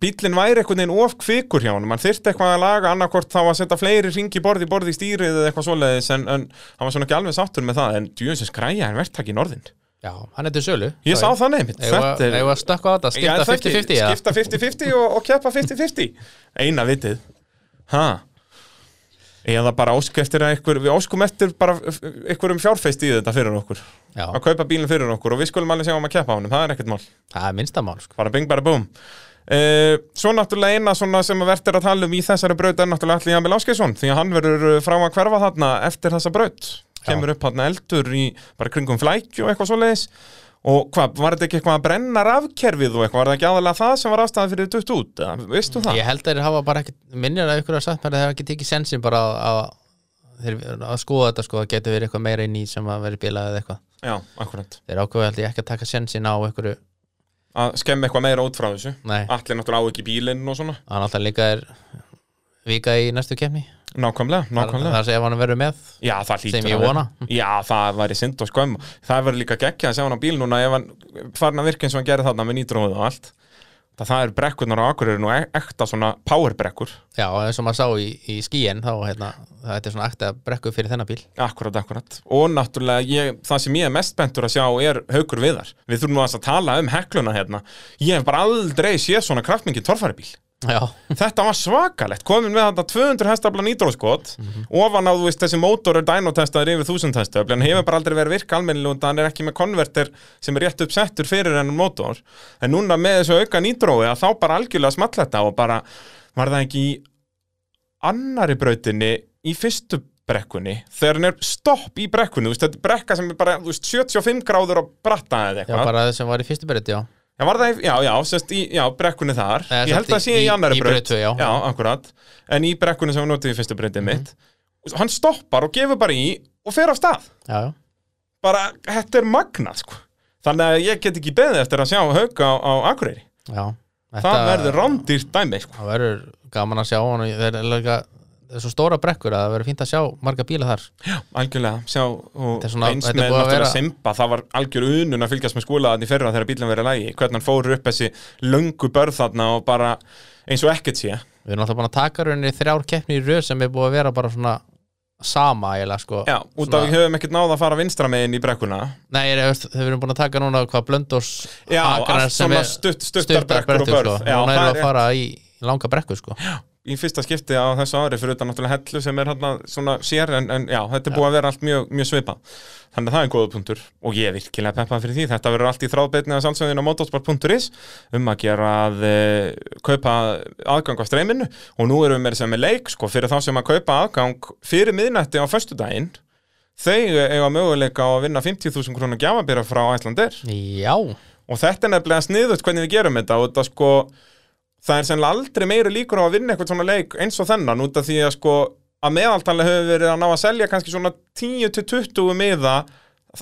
bílinn væri einhvern veginn of kvikur hjá hann, mann þyrfti eitthvað að laga annarkvort þá að setja fleiri ringi borði borði í stýrið eða eitthvað svoleiðis en, en hann var svona ekki alveg sáttur með það. En djúðsins græja en verðtak í norðin. Já, hann er til sölu. Ég sá það nefnt, Eða eða að stökka á þetta, skipta það ekki, 50-50 eða? skipta 50-50 og, og keppa 50-50 eina vitið. Ha? Eða bara ósku eftir að ykkur, við óskum eftir bara ykkur um fjárfeist í þetta fyrir okkur. Já, að kaupa bílinn fyrir okkur og við skulum alveg sjá um að keppa á honum, það er ekkert mál. Það er minnstamál sko. bara bing bara búm Uh, svo náttúrulega eina sem að verður að tala um í þessari braut er náttúrulega allir Jamil Áskeisson því að hann verður uh, frá að hverfa þarna eftir þessa braut. Kemur upp þarna eldur í bara kringum flækju og eitthvað svoleiðis. Og hvað, var þetta ekki eitthvað að brenna rafkerfið og eitthvað, var þetta ekki aðalega það sem var ástæðan fyrir dutt út, veistu það? Ég held að þeir hafa bara ekki, minnir að ykkur hafa sagt mér að þeir hafa ekki tekið sensin bara að, að, að skoða þetta sko, það getur verið eitthvað meira inn í sem að verið bilað eða eitthvað. Já, akkurat, Þeir ákveðu held ég ekki að taka sensin á einhverju að skemmi eitthvað meira út frá þessu. Nei, allir náttúrulega á ekki bílinn og svona. Hann alltaf líka er vika í næstu kemni nákvæmlega, nákvæmlega. að segja ef hann verður með Já, Sem ég vona. Já, það væri synd og skömm. Það væri líka geggja að sjá hann á bíl núna ef hann virka eins og hann gerir þarna með nýtróðu og allt Það, það er brekkurnar á Akureyri nú ekta svona powerbrekkur. Já, eins og maður sá í, í skíin þá hérna, það er svona akta brekku fyrir þennan bíl. Akkurat, akkurat. Og náttúrulega, ég, það sem ég er mest bentur að sjá er haukur viðar. Við þurfum nú að tala um hekluna hérna. Ég hef bara aldrei séð svona kraftmingi torfæribíl Þetta var svakalegt, komin með þetta 200 hestafla nýtróskot ofan á þú veist þessi mótor er dynotestaður yfir 1000 hestöfl en hefur bara aldrei verið virka almennilega og hann er ekki með konverter sem er rétt uppsettur fyrir ennum mótor. En núna með þessu auka nýtrói að þá bara algjörlega small þetta og bara var það ekki í annari brautinni í fyrstu brekkunni þegar hann er stopp í brekkunni þú veist, þetta er brekka sem er bara veist, 75 gráður á bratta eða já eitthvað. bara það sem var í fyrstu byrjut, já Já, var það, já, já, sérst í, já, brekkunni þar. Nei, Ég held að það sé í, annari tvö, já. akkurat. En í brekkunni sem við notið í fyrstu brautið mitt Hann stoppar og gefur bara í og fer á stað. Já, já, Bara, þetta er magnað, sko. Þannig að ég get ekki beðið eftir að sjá hauka á, á Akureyri. Já. Það verður rándýrt dæmi, sko. Það verður gaman að sjá hann og þeir er líka svo stóra brekkur að það verður fínt að sjá marga bíla þar. Algjörlega, sjá, og svona- eins með að náttúrulega vera- Simba, það var algjör unun að fylgjast með skólaðan í ferra þegar bílinn verið lægi, hvernig hann fór upp þessi löngu börð þarna og bara eins og ekkert sé. Við erum alltaf búin að taka rauninni þrjár keppni í röð sem er búið að vera bara svona sama eiginlega sko. Já, út af Svona- við höfum ekkert náð að fara vinstra megin í brekkuna. Nei, þau erum búin að taka núna hvað blöndós Já, allt svona stutt, stuttar brekkur og sko. börð. Já, Núna erum er við að fara í langa brekku sko í fyrsta skipti á þessu ári fyrir utan náttúrulega hellu sem er hérna svona sér en, en já, þetta er búið að vera allt mjög, mjög svipa þannig að það er góða punktur. Og ég er virkilega peppað fyrir því. Þetta verður allt í þráðbeitni að sannsöðin á motorsport.is um að gera að e, kaupa aðgang á streyminu. Og nú erum við með að með leik sko, fyrir þá sem að kaupa aðgang fyrir miðnætti á föstudaginn. Þau eiga möguleika að vinna 50.000 krónar gjafabýra frá Æslandir Já, og þetta er nefnilega sniðut hvernig við gerum þetta. Og þetta sko það er sennilega aldrei meiri líkur á að vinna eitthvað svona leik eins og þennan út af því að sko að meðaltalið hefur verið að ná að selja kannski svona 10-20 miða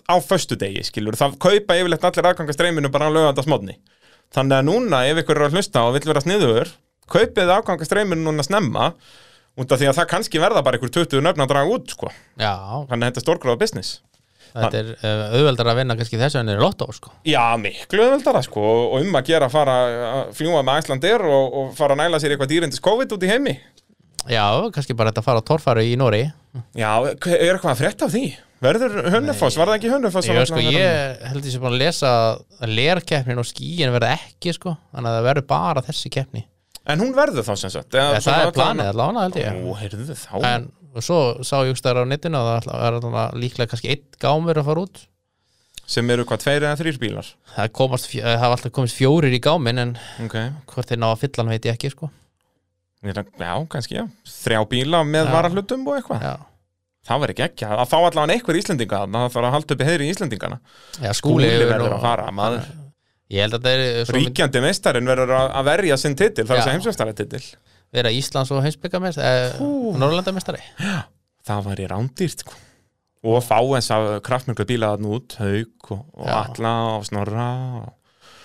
á föstudegi skilur það kaupa yfirleitt allir aðgangastreyminu bara á lögandasmódni þannig að núna ef ykkur er að hlusta og vill vera sniður kaupið aðgangastreyminu núna snemma út af því að það kannski verða bara ykkur 20 nöfn að draga út sko. Já. Þannig að þetta er stórgráða business Þetta er uh, auðveldar að vinna kannski þessu en er lottó sko. Já, miklu öðvöldara sko og um að gera að fara að fljúa með Æslandir og, og fara að næla sér eitthvað dýrindis COVID út í heimi. Já, kannski bara þetta að fara á torfæru í Nóri Já, er eitthvað að frétta af því? Verður Hönnufoss, var það ekki Hönnufoss? sem Ég, sko, ég held ég sem búin að lesa að lerkeppnin og skíin verða ekki sko þannig að það verður bara þessi keppni. En hún verður þá sem sagt svona Það er planið allavega held ég. Ó, heyrðu þá. En svo sá ég stæðar á netinu að það er líklega kannski einn gámur að fara út. Sem eru hvað, tveir eða þrýr bílar? Það hafa alltaf komist fjórir í gámin en Ok, hvort þeir ná að fylla hann veit ég ekki sko. Er að- já, kannski já. Þrjá bíla með varahlutum og eitthvað. Það verður ekki ekki, að fá allavega einhver Íslendinga þarna, það þarf að halda upp í heyri Íslendingana. Já Skúli hefur verður að fara, maður. Ég held að það er svo mynd Ríkjandi meistarinn verður að að verja sinn titil, það er Já. þess að heimsveistara titil vera Íslands og heimsbyggamest eh, Norrlandamestari það var í rándýrt sko. og fá þess að kraftmjöglu bíla þarna út, haug og, og Já. alla og snorra og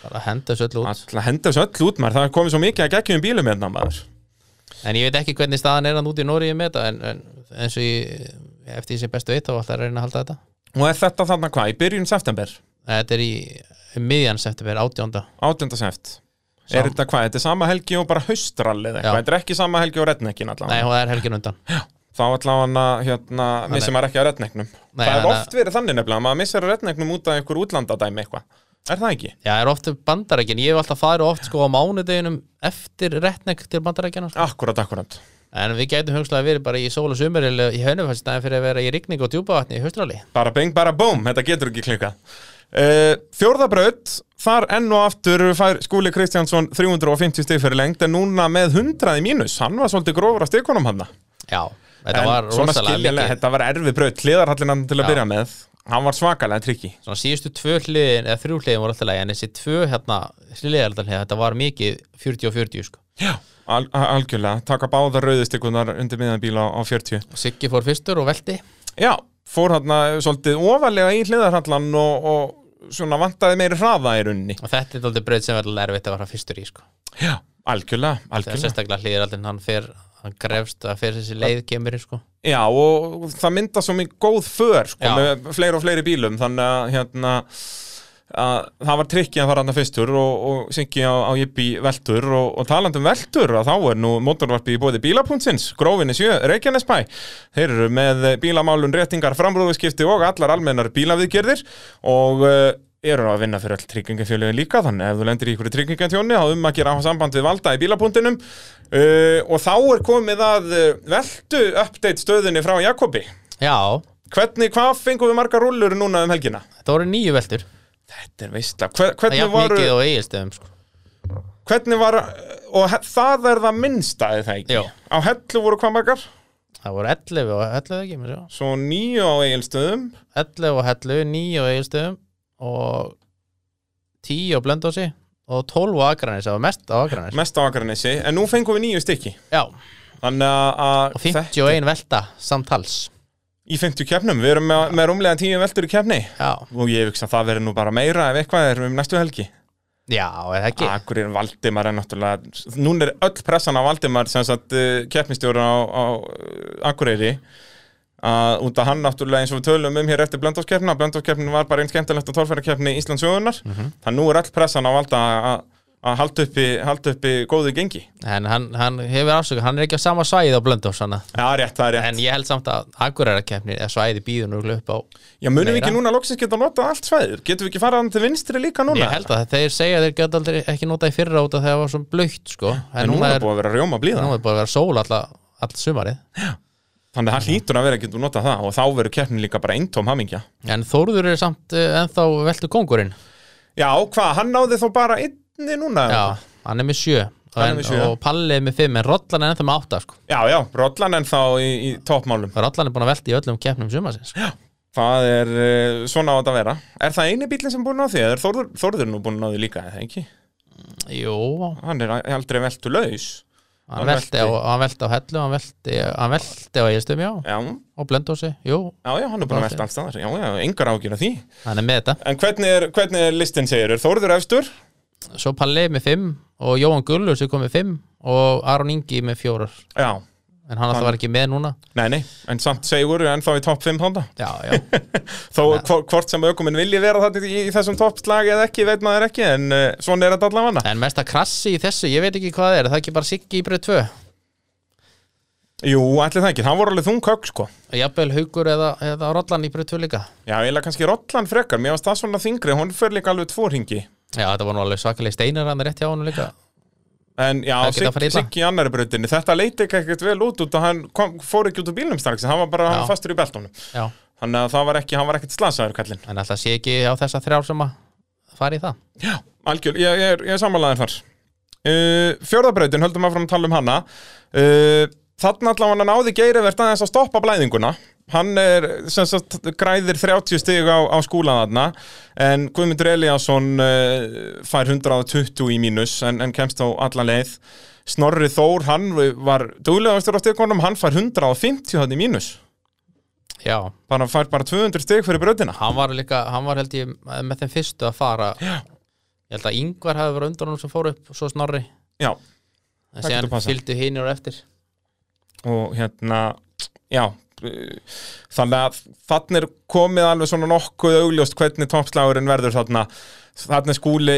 bara henda þessu öll út. Alla henda þessu öll út maður, það er komið svo mikið að geggjum bílum hérna maður. En ég veit ekki hvernig staðan er hann út í Nóri með þetta en, en eins og ég eftir því sem bestu veit þá ætla að reyna að halda þetta. Og er þetta þarna hvað, í byrjun september? Þetta er í miðjan september, átjónda 8. sept er þetta hvað, þetta er sama helgi og bara haustrall eða Já. eitthvað, þetta er ekki sama helgi og rednekkin Nei, allavega, það er helgin undan. Þá allavega hérna, missir maður ekki að redneknum Nei, það er oft verið þannig nefnilega, maður missir að redneknum út af einhver útlandadæmi eitthvað, er það ekki? Já, það er oft bandarækjan, ég hef alltaf farið oft sko á mánudeginum eftir retnek til bandarækjana sko. Akkurat, akkurat. En við gætum hugslag að verið bara í sól og sumar eða í hönnufæstæðin fyrir að vera í rigning og djúpavatni í haustrali bara bing, bara boom, þetta getur ekki klikkað. uh, Fjórðabraut þar enn og aftur fær Skúli Kristjánsson 350 stig fyrir lengt en núna með 100 í mínus, hann var svolítið grófur að stikunum hann Já, þetta var rosalega mikið. þetta var erfið braut hliðarhallinan til að Já. byrja með. Hann var svakalega trikki Svona síðustu tvö hliðin, eða þrjú hliðin voru alltaf lægi en þessi tvö hérna, hliðaraldan þetta var mikið 40 og 40 sko. Já, al algjörlega, taka báðar rauðistikunar undir miðan bíla á 40 og Siggi fór fyrstur og velti. Já, fór hann svolítið ofalega í hliðarhallan og, og svona vantaði meiri hraða í runni og þetta er alltaf breyt sem verður erfitt að fara fyrstur í sko. Já, algjörlega, þegar algjörlega. sérstaklega hliðaraldin hann fer hann grefst að fer þessi leið kemur sko. Já, og það mynda svo mikið góð för sko, með fleiri og fleiri bílum þannig að hérna að það var trikki að fara hann fyrstur og, og syngi á, á jippi veltur og, og talandi um veltur að þá er nú motorvarpi í bóði bílapuntsins, grófinni sjö, Reykjanesbæ. Þeir eru með bílamálun réttingar framrúðuskipti og allar almennar bílaviðgerðir og uh, eru að vinna fyrir all tryggingafjölugin líka þannig ef þú lendir í ykkur tryggingantjóni þá um að gera samband við valda í bílapunktinum. Uh, og þá er komið að uh, veltu update stöðinni frá Jakobi. Já, hvernig, hvað fengum við margar rúllur núna um helgina? þetta voru nýju veltur Þetta er veistla, Hver, er hvernig varu mikið á eigilstöðum sko. Hvernig var, og það er það minnsta eða það ekki, Já. á hellu voru hvað margar? það voru 11 og 11 ekki mér sjá. Svo nýju á eigilstöðum 11 og hellu, 9 á eigilstöðum og 10 á blöndósi og 12 á Akranis, það var mest á Akranis mest á Akranessi, en nú fengum við nýju stykki. Já, þannig að- að og 51 velta samtals í 50 keppnum, við erum með, með rúmlega 10 veltur í keppni. Já, og ég hugsa að það verður nú bara meira ef eitthvað er um næstu helgi. Já, eða ekki. Akkur er Valdimar er náttúrulega Nún er öll pressan á Valdimar sem sagt uh, keppnistjóra á, á Akureyri. Að út að hann náttúrulega eins og við tölum um hér eftir blöndóskeppna blöndóskeppnin var bara einn skemmtilegt og tólfæra keppni Íslands sögunar Mhm. þannig nú er öll pressan á Valda að að halda uppi, halda uppi góðu gengi. En hann, hann hefur afsöku, hann er ekki á sama svæði á Blöndós. Já, rétt, rétt. En ég held samt að Akureyrakeppni er svæði býðun og upp á Já, munum við ekki núna loksins geta notað allt svæðið? Getum við ekki farað til vinstri líka núna? Ég held að þeir segja að þeir geta aldrei ekki notað í fyrra út af þegar það var svona blöytt sko. En, En núna núna er búið að vera rjóma blíða. Nú er búið að vera sól alltaf all sumarið. Þannig að hann hlýtur að vera að geta notað það og þá verður keppnin líka bara eintóm hamingja. En Þórður er samt uh, ennþá veltu kongurinn Já, hvað, hann náði þó bara inni núna? Já, hann er með sjö Hann er en, með sjö. og Palli er með fimm en Rollan er ennþá með átta sko. já, já Rollan en þá í, í toppmálum Rollan er búin að velta í öllum keppnum sumarsins Það er uh, svona á þetta að vera Er það eini bílinn sem búin á því? Eða er Þórður, Þórður nú búin á því líka, eða ekki? Jú, Hann er aldrei veltu laus hann Hann velti, velti. á, hann velti á hellu hann velti, hann velti á eigistum, já Já, og blendósi, jú, já, já, hann er búin að velta alls staðar Já, já, engar ágjur af því hann er með þetta En hvernig er, hvernig er listin segir? Er Þórður efstur? Svo Palli með fimm og Jóhann Gullur sem kom með fimm og Aron Ingi með fjórar. Já, en hann alltaf var ekki með núna. Nei, nei En samt segur en þá í topp 5 þánda Já, já, <laughs> Þó hvort sem aukuminn vilji vera þetta í, í þessum toppslagi eða ekki, veit maður ekki En uh, svona er þetta allavega. En mesta krassi í þessu, ég veit ekki hvað það er, er það ekki bara Siggi í bröð 2 Jú, ætli það ekki, það voru alveg þung högg sko. Jafnvel Haugur eða, eða Rollan í bröð 2 líka. Já, eiginlega kannski Rollan frekar, mér varst það svona þingri Hún fyrir líka alveg tvo ringi Já, þetta var nú alveg svakalega steinar hann rétt hjá hann líka. En já, Siggi annari brautinni. Þetta leiti ekki ekkert vel út út og hann kom, fór ekki út úr bílnum strax. Hann var bara hann var fastur í beltunum. Já, Þannig að það var ekki, hann var ekkert slasaður kallinn. En alltaf sé ekki á þessa þrjár sem að fara í það? Já, algjör, ég, ég, er, er sammálaðin þar. Uh, Fjórðabrautin, höldum áfram að tala um hana. Uh, Þarna allavega hann náði geirivert aðeins að stoppa blæðinguna Hann er, sem sagt, græðir 30 stig á, á skúlan þarna En Guðmundur Eliasson uh, fær 120 í mínus en, en kemst á alla leið. Snorri Þór, hann var duglegastur á stigunum, hann fær 150 hann í mínus. Já, Bara fær bara 200 stig fyrir brautina. Hann var líka, hann var held ég með þeim fyrstu að fara. Já. Ég held að Ingvar hafi verið undan honum sem fór upp svo snorri. Já, En síðan fylgdu hinir og eftir. Og hérna, já þannig að þannig er komið alveg svona nokkuð augljóst hvernig toppslagurinn verður þarna. Þannig skúli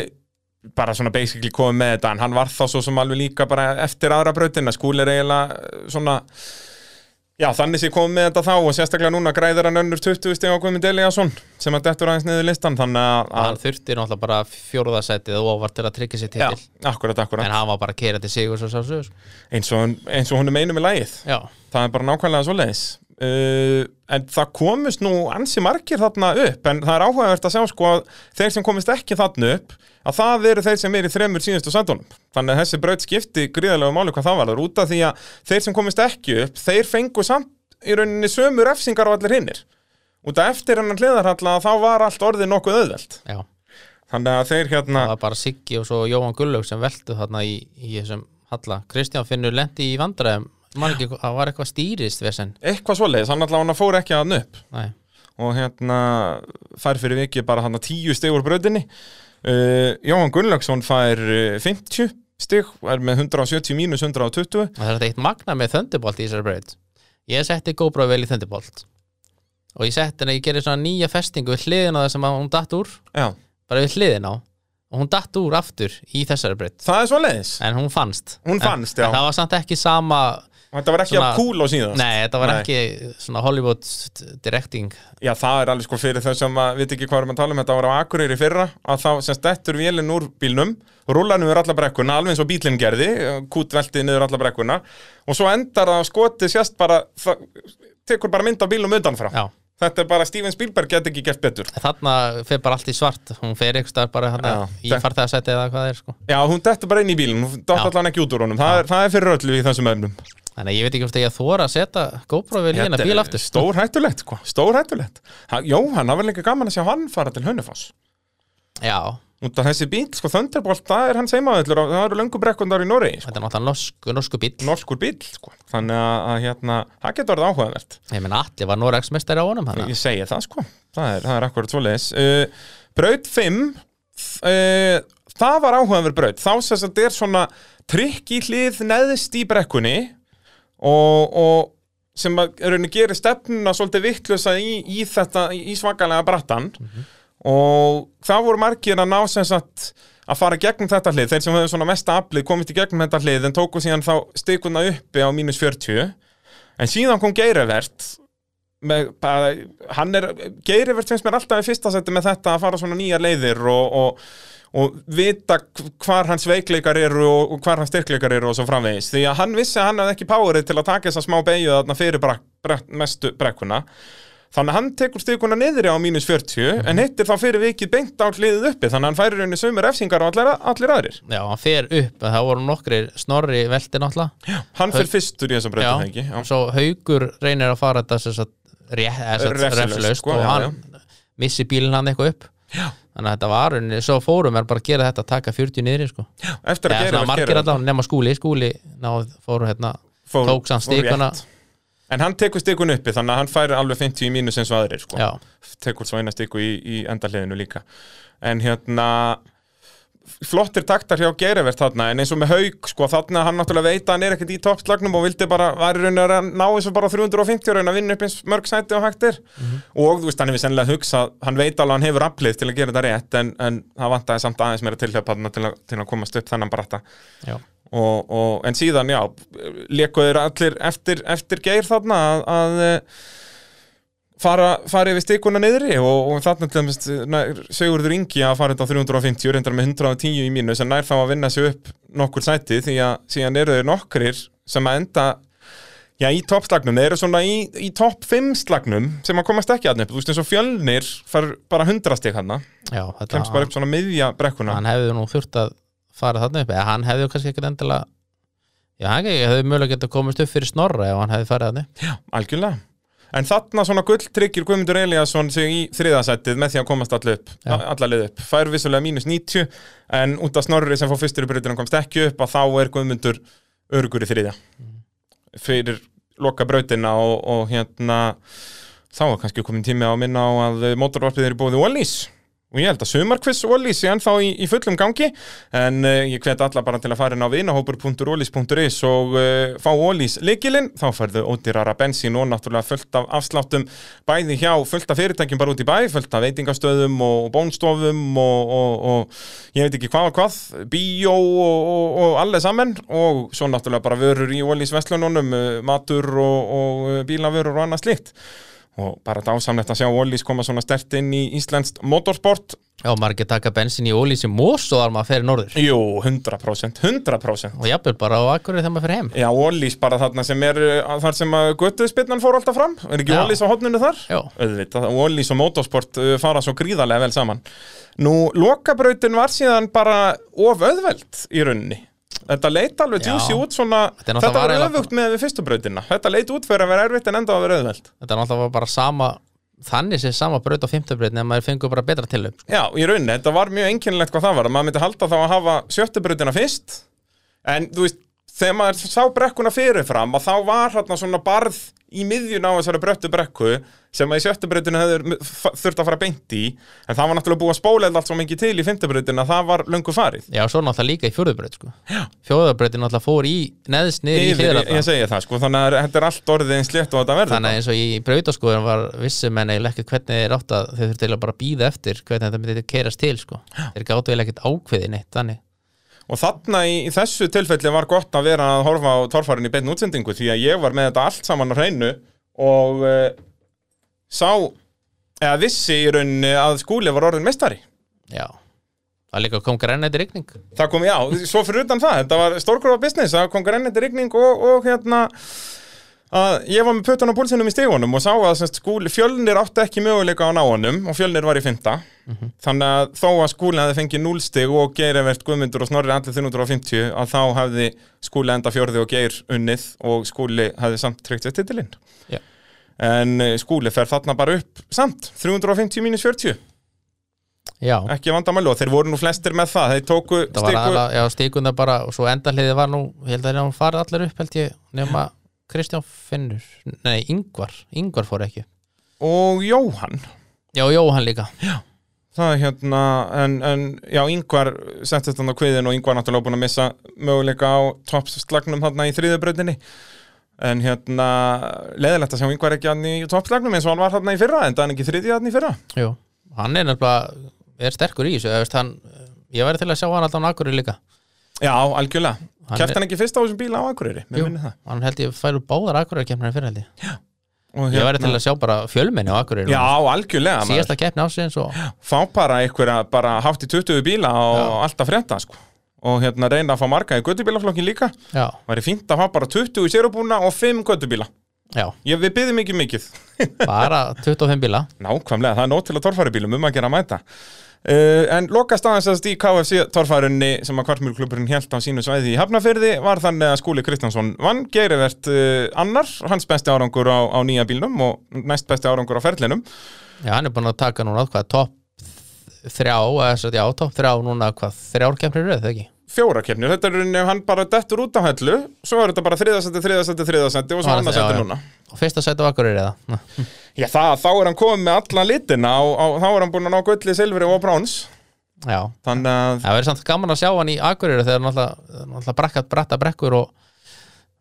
bara svona basically komið með þetta en hann var þá svo sem alveg líka bara eftir aðra brautina. Skúli er eiginlega uh, svona já þannig sé komið með þetta þá og sérstaklega núna græðir hann önnur 20 stig á Guðmund Eliasson sem að dettur aðeins niður listan þannig að, hann að þurfti náttúrulega bara fjóruðasætið og var til að tryggja sér já, titil akkurat, akkurat. En hann var bara að keira til sig eins og, eins og hún er meinum í lagið. Já, það er bara nákvæmlega svo leiðis uh, en það komist nú ansi margir þarna upp en það er áhugavert að sjá sko að þeir sem komist ekki þarna upp að það eru þeir sem er í þremur síðustu sætunum. Þannig að þessi braut skipti gríðarlega máli hvað það var þar út af því að þeir sem komist ekki upp þeir fengu samt í rauninni sömu refsingar á allir hinnir út af eftir hennan hliðarhalla þá var allt orðið nokkuð auðvelt. Já. Þannig að þeir hérna það var bara Siggi og svo Jóhann Gullaug sem veltu þarna í, í þessum halla. Kristján Finnur lendi í vandræðum ekki, það var eitthvað stýrist vesen eitthvað svoleiðis, hann allavega fór ekki að upp. Nei, og hérna fær fyrir vikið bara hann tíu stig úr brautinni. Uh, Jóhann Gunnlaugsson fær uh, 50 stig er með 170 mínus 120 það er eitt magna með Thunderbolt í þessari braut. Ég setti GoPro vel í Thunderbolt og ég setti henni, ég gerði svona nýja festingu við hliðina það sem að hún datt úr. Já, bara við hliðina á. Og hún datt úr aftur í þessari braut. Það er svoleiðis. En hún fannst. Hún En- fannst, já. en það var samt ekki sama og þetta var ekki að cool á síðan nei, þetta var Nei. ekki svona Hollywood directing. Já, það er alveg sko fyrir þau sem að veit ekki hvað erum að tala um. Þetta var á Akureyri fyrra að þá sem stettur vélinn úr bílnum rúlar niður alla brekkuna, alveg eins og bílinn gerði kútvelti niður alla brekkuna og svo endar það að skoti sérst bara það, tekur bara mynd af bílum utanfrá. Já. Þetta er bara Steven Spielberg get ekki gert betur. Þarna fer bara allt í svart. Hún ykkur stað bara hana, Já, í það- farþegarsæti eða hvað það er sko. Já, hún dettur bara inn í bílinn, hún dott Já. allan ekki út úr honum. Það er, það er fyrir öllu í þessum efnum Þannig að ég veit ekki hvort ég að þóra að setja GoPro vel í hérna bíl aftur. Stór hættulegt, sko, stór hættulegt ha, Jóhann, það var líka gaman að sjá hann fara til Hönnufoss Já, Út af þessi bíl, sko, Thunderbolt, það er hans heimaðallur og það eru löngu brekkundar í Noregi sko. þetta er náttúrulega norsku, norsku bíl Norskur bíl, sko. Þannig að, hérna, það getur orðið áhugavert. Ég meina allir var Noregsmestari á honum hana. Ég segi það, sko, það er, það er og, og sem að raunin gerir stefnuna svolítið vittlösa í, í þetta, í svakalega brattan og það voru margir að ná sem sagt að fara gegnum þetta hlið, þeir sem höfðu svona mesta aflið komist í gegnum þetta hlið en tóku síðan þá stikuna uppi á mínus 40 en síðan kom Geirivert með bara, hann er Geirivert finnst mér alltaf í fyrsta seti með þetta að fara svona nýjar leiðir og, og, og vita hvar hans veikleikar eru og, og hvar hans styrkleikar eru og svo framvegis. Því að hann vissi að hann hafði ekki powerið til að taka þessa smá beigju þarna fyrir brak, brak, mestu brekkuna. Þannig að hann tekur stikuna niðri á mínus 40 en hittir þá fyrir vikið beint á hliðið uppi. Þannig að hann færir henni sömur efsingar á allir, allir aðrir. Já, hann fer upp, það voru nokkri snorri velti náttúrulega. Hann fyrir fyrstur í þessum Já, breytum Já. svo haugur reynir að fara þetta refsilaust sko, og já, hann missi bílinn hann eitthvað upp Já. þannig að þetta var unni, svo fórum er bara að gera þetta að taka 40 niðri sko. eftir að eða gera allavega nema skúli skúli náð fóru hérna fór, tók samt fór stikuna. rétt. en hann tekur stikun uppi þannig að hann færi alveg 50 í mínus eins og aðrir sko. já, tekur svo eina stiku í, í endahliðinu líka en hérna flottir taktar hjá Geirivert þarna en eins og með Haug sko þarna hann náttúrulega veit að hann er ekkert í toppslagnum og vildi bara, var í rauninni að ná eins og bara 350 og raunin að vinna upp eins mörg sæti og hægtir og þú veist hann hefur sennilega hugsað hann veit alveg að hann hefur aflið til að gera þetta rétt en, en það vantaði samt aðeins meira tilhjöp þarna til, til að komast upp þennan bratta. Já, og, og, en síðan já lekuður allir eftir, eftir geir þarna að, að fara, fara yfir stikuna niðri og, og þarna til dæmis Sigurður Ingi að fara þetta á 350 reyndar með 110 í mínu sem nær þá að vinna sig upp nokkur sæti því að síðan eru þeir nokkrir sem að enda Já, í toppslagnum, þeir eru svona í, í topp 5 slagnum sem að komast ekki að nefn, þú veist eins og fjölnir far bara 100 stig hann, kemst bara upp svona miðja brekkuna. hann hefði nú þurft að fara þarna upp eða hann hefði kannski ekkert endilega já, hann hefði mögulega getað komist upp fyrir snorra ef hann hefði farið þarna En þarna svona gull tryggir Guðmundur Eliasson sig í þriðasættið með því að komast alla upp, Já. alla leið upp. Fær vissulega mínus 90 en út af snorri sem fór fyrstur í breytunum komst ekki upp að þá er Guðmundur örugur í þriðja. Fyrir loka brautina og, og hérna þá er kannski komin tími á minna á að mótorvarpið er í bóði Wallís og ég held að sumarkviss Wallís er ennþá í, í fullum gangi en uh, ég hvet alla bara til að fara inn á vinahópur.wallis.is og uh, fá Wallís leikilinn, þá færðu ódýrara bensín og náttúrulega fullt af afsláttum bæði hjá fullt af fyrirtækjum bara út í bæ fullt af veitingastöðum og bónstofum og, og, og ég veit ekki hvað og hvað bíó og, og, allir saman. Og svo náttúrulega bara vörur í Wallís vestlununum, uh, matur og, bílavörur og annað slíkt og bara dásamlegt að sjá Wallís koma svona stert inn í Íslenskt motorsport. Já, ekki taka bensin í ólí sem mós og þar maður fer norður. Jú, 100%, 100% og jafnvel bara á akkurri þegar maður fer heim. Já, Wallís bara þarna sem er þar sem að göttuðspinnan fór alltaf fram. Er ekki. Wallís á hotninu þar? já, Wallís og motorsport uh, fara svo gríðarlega vel saman. Nú, lokabrautin var síðan bara of auðveld í rauninni Þetta leit alveg juicy út svona Þetta var öfugt með við fyrstu brautina. Þetta leit út fyrir að vera erfitt en enda að vera auðveld þetta er náttúrulega bara sama þannig sem sama braut á fimmtabraut nema maður fengur bara betra til upp Já, í rauninni, þetta var mjög einkennilegt hvað það var. Maður myndi halda þá að hafa sjöttubrautina fyrst. En þú veist þegar maður sá brekkuna fyrirfram að þá var hérna svona barð í miðjun á þessari bröttu brekku sem að í sjöttubrautinu hefur þurft að fara beint í. En það var náttúrulega búið að spóla allt svo mikið til í fimmtubrautinu að það var löngu farið. Já, svo náttúrulega líka í fjórðubraut sko. fjórðubrautin náttúrulega fór í neðst niður í Yfir, ég, segi það sko, þannig að þetta er allt orðið eins létt og þetta verður þannig að eins og í brautaskoðun var vissi menn eiginlega ekkert hvernig þeir átt að þeir þurftu eiginlega bara að býða eftir hvernig þetta myndi Og þarna í, í þessu tilfelli var gott að vera að horfa á torfærin í beinn útsendingu því að ég var með þetta allt saman á hreinu og uh, sá, eða vissi í rauninni að skúli var orðin meistari. já, það líka kom grænætti rigning Það kom, já, svo fyrir utan það, þetta var stórgrófa business, það kom grænandi rigning og, og hérna að ég var með puttan á púlsinum í stígunum og sá að semst, skúli, fjölnir átti ekki möguleika á ná honum og fjölnir var í fymta þannig að þó að skúli hefði fengið 0 stig og geir evert Guðmundur og Snorri allir 350 að þá hefði skúli enda fjörði og geir unnið og skúli hefði samt tryggt við titilinn. Já. en eh, skúli fer þarna bara upp samt 350 mínus 40 já, ekki vandamáli og þeir voru nú flestir með það þeir tóku það aðalega, já, stíkunda bara og svo endahliði var nú, ég held að hann farið allir upp held ég, nema Kristján Finnur, nei, Ingvar Ingvar fór ekki, og Jóhann. Já, Jóhann líka. Það er hérna, en, en já, Ingvar settist hann á kviðin og Ingvar náttúrulega búin að missa möguleika á toppslagnum þarna í þriðubrautinni en hérna, leðilegt að sjá Ingvar ekki hann í toppslagnum eins og hann var þarna í fyrra en það er ekki þriðja hann í fyrra. Jú. hann er nefnilega er sterkur í þessu, hann ég væri til að sjá hann alltaf á Akureyri líka. Já, algjörlega Hann Kæft er- hann ekki fyrst á þessum bíla á Akureyri Jú. hann held ég færu báðar Akureyri keppnir fyrir held ég. Og ég væri til að sjá bara fjölmenni á Akureyri Já, algjörlega maður. síðasta keppni ásins og Fá bara einhverja bara hátt í 20 bíla og alltaf frétta sko. Og hérna reyna að fá marga í göttubílaflokkin líka. Já, Væri fínt að hafa bara 20 í sérubúna og 5 göttubíla já, Ég, Við byggðum ekki mikið. Bara <laughs> 25 bíla. Nákvæmlega, það er nót til að torfæri bílum um að gera að mæta uh, En lokast aðeins að í KFC torfærunni sem að kvartmjölklubburinn held á sínu svæði í Hafnafyrði var þannig að Skúli Kristjánsson vann. Geirivert uh, annar, hans besti árangur á, á nýja bílnum og næst besti árangur á ferlinum. Já, hann er búin að taka núna hvað, topp þrjá, eða já, topp þrjá núna hvað, þrjár keppnir röð, þegar ekki? Fjóra keppnir, þetta er ef hann bara dettur út á hellu Svo er þetta bara þriðasendi, þriðasendi, þriðasendi og svo já. núna. Og fyrsta sæti á Akureyri eða <laughs> Já, það, þá er hann komið með allan litina og, og þá er hann búin að ná gulli, silfri og bráns já, Þannig að það verður samt gaman að sjá hann í Akureyri þegar náttúrulega, náttúrulega brakkat bratta brekkur og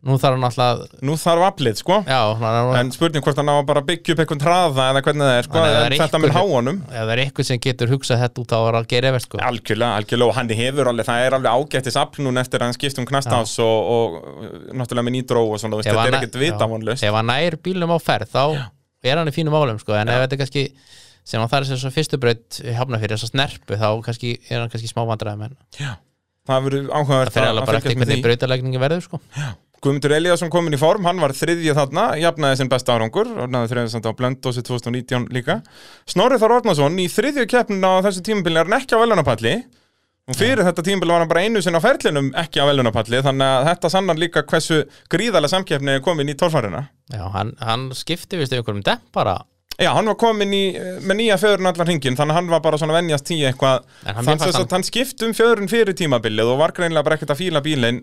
nú þarf hann náttúrulega nú þarf aflið, sko. Já, hann, En spurning hvort hann á að bara byggja upp einhvern hraða eða hvernig það er, sko, það en er þetta einhver- háanum ef það er eitthvað sem getur hugsað þetta út á að gera eftir sko. Algjörlega, algjörlega, og hann hefur alveg, það er alveg ágættis afl núna eftir að hann skipt um knastás og, og náttúrulega með nýtró og svona, þetta er hann- ekkert vita vonlust ef hann nær bílum á ferð þá er hann í fínum málum sko. en ef þetta er kannski sem hann þarf þess að fyrstu braut hafna fyrir þess að snerpu þá kannski, er hann kannski smá vandræðum en Það verður áhugavert það fyrir alveg eftir með hvernig brautalegningi verður sko. Guðmundur Eliasson komin í form, hann var þriðja þarna, jafnaði sinn besta árangur, orðnaði þriðja samt á Blöndósi 2019 líka. Snorri Þór Ornason í þriðju keppnin á þessu tímabili er hann ekki á velunapalli. Fyrir þetta tímabili var hann bara einu sinni á ferlinum ekki á velunapalli, þannig að þetta sannar líka hversu gríðarlega samkeppni er komin í tórfærina. Já, hann, hann skipti vist einhverjum dempara Já, hann var komin í, með nýja fjöðrun allan hringin, þannig að hann var bara svona venjast tíu eitthvað. Þannig að hann skipt um fjöðrun fyrir tímabilið og var greinlega bara ekkert að fíla bílinn.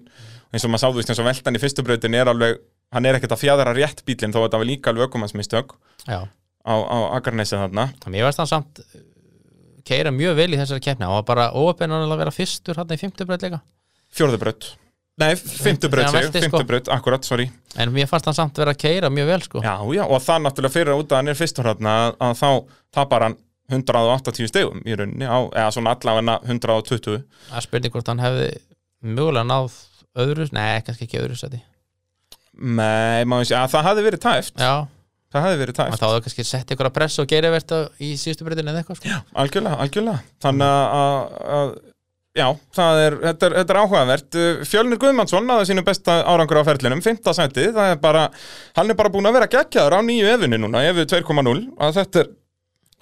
Eins og maður sáðu eins og veltan í fyrstu brautin er alveg, hann er ekkert að fjæðra rétt bílinn þó að þetta var líka alveg ökumannsmistök Já, á, á keira mjög vel í þessari keppni hann var bara óöpennan að vera fyrstur hann í fimmtu braut líka Fjórðu braut. Nei, fymtu braut, Þegar hann segju, velti, fymtu sko. akkurat, sorry. en mér fannst hann samt vera að keira mjög vel sko. Já, já, og það náttúrulega fyrir út að hann er fyrstur þarna að, þá tapar hann 180 stegum í rauninni á, eða svona allavega 120. að spurning hvort hann hefði mögulega náð öðru, nei, kannski ekki öðru seti Nei, maður sé að það hafði verið tæft. Já, Það hafði verið og tæft. þá hefði kannski sett ykkur að pressa og geira verta í síðustu breytinu eða eitthvað sko. Algjörlega, algjörlega. Þannig að, að, já, það er, þetta er, þetta er áhugavert. Fjölnir Guðmannsson náði sínu besta árangur á ferlinum, 5. sæti, það er bara, hann er bara búin að vera geggjaður á nýju efunni núna, efu 2.0, að þetta er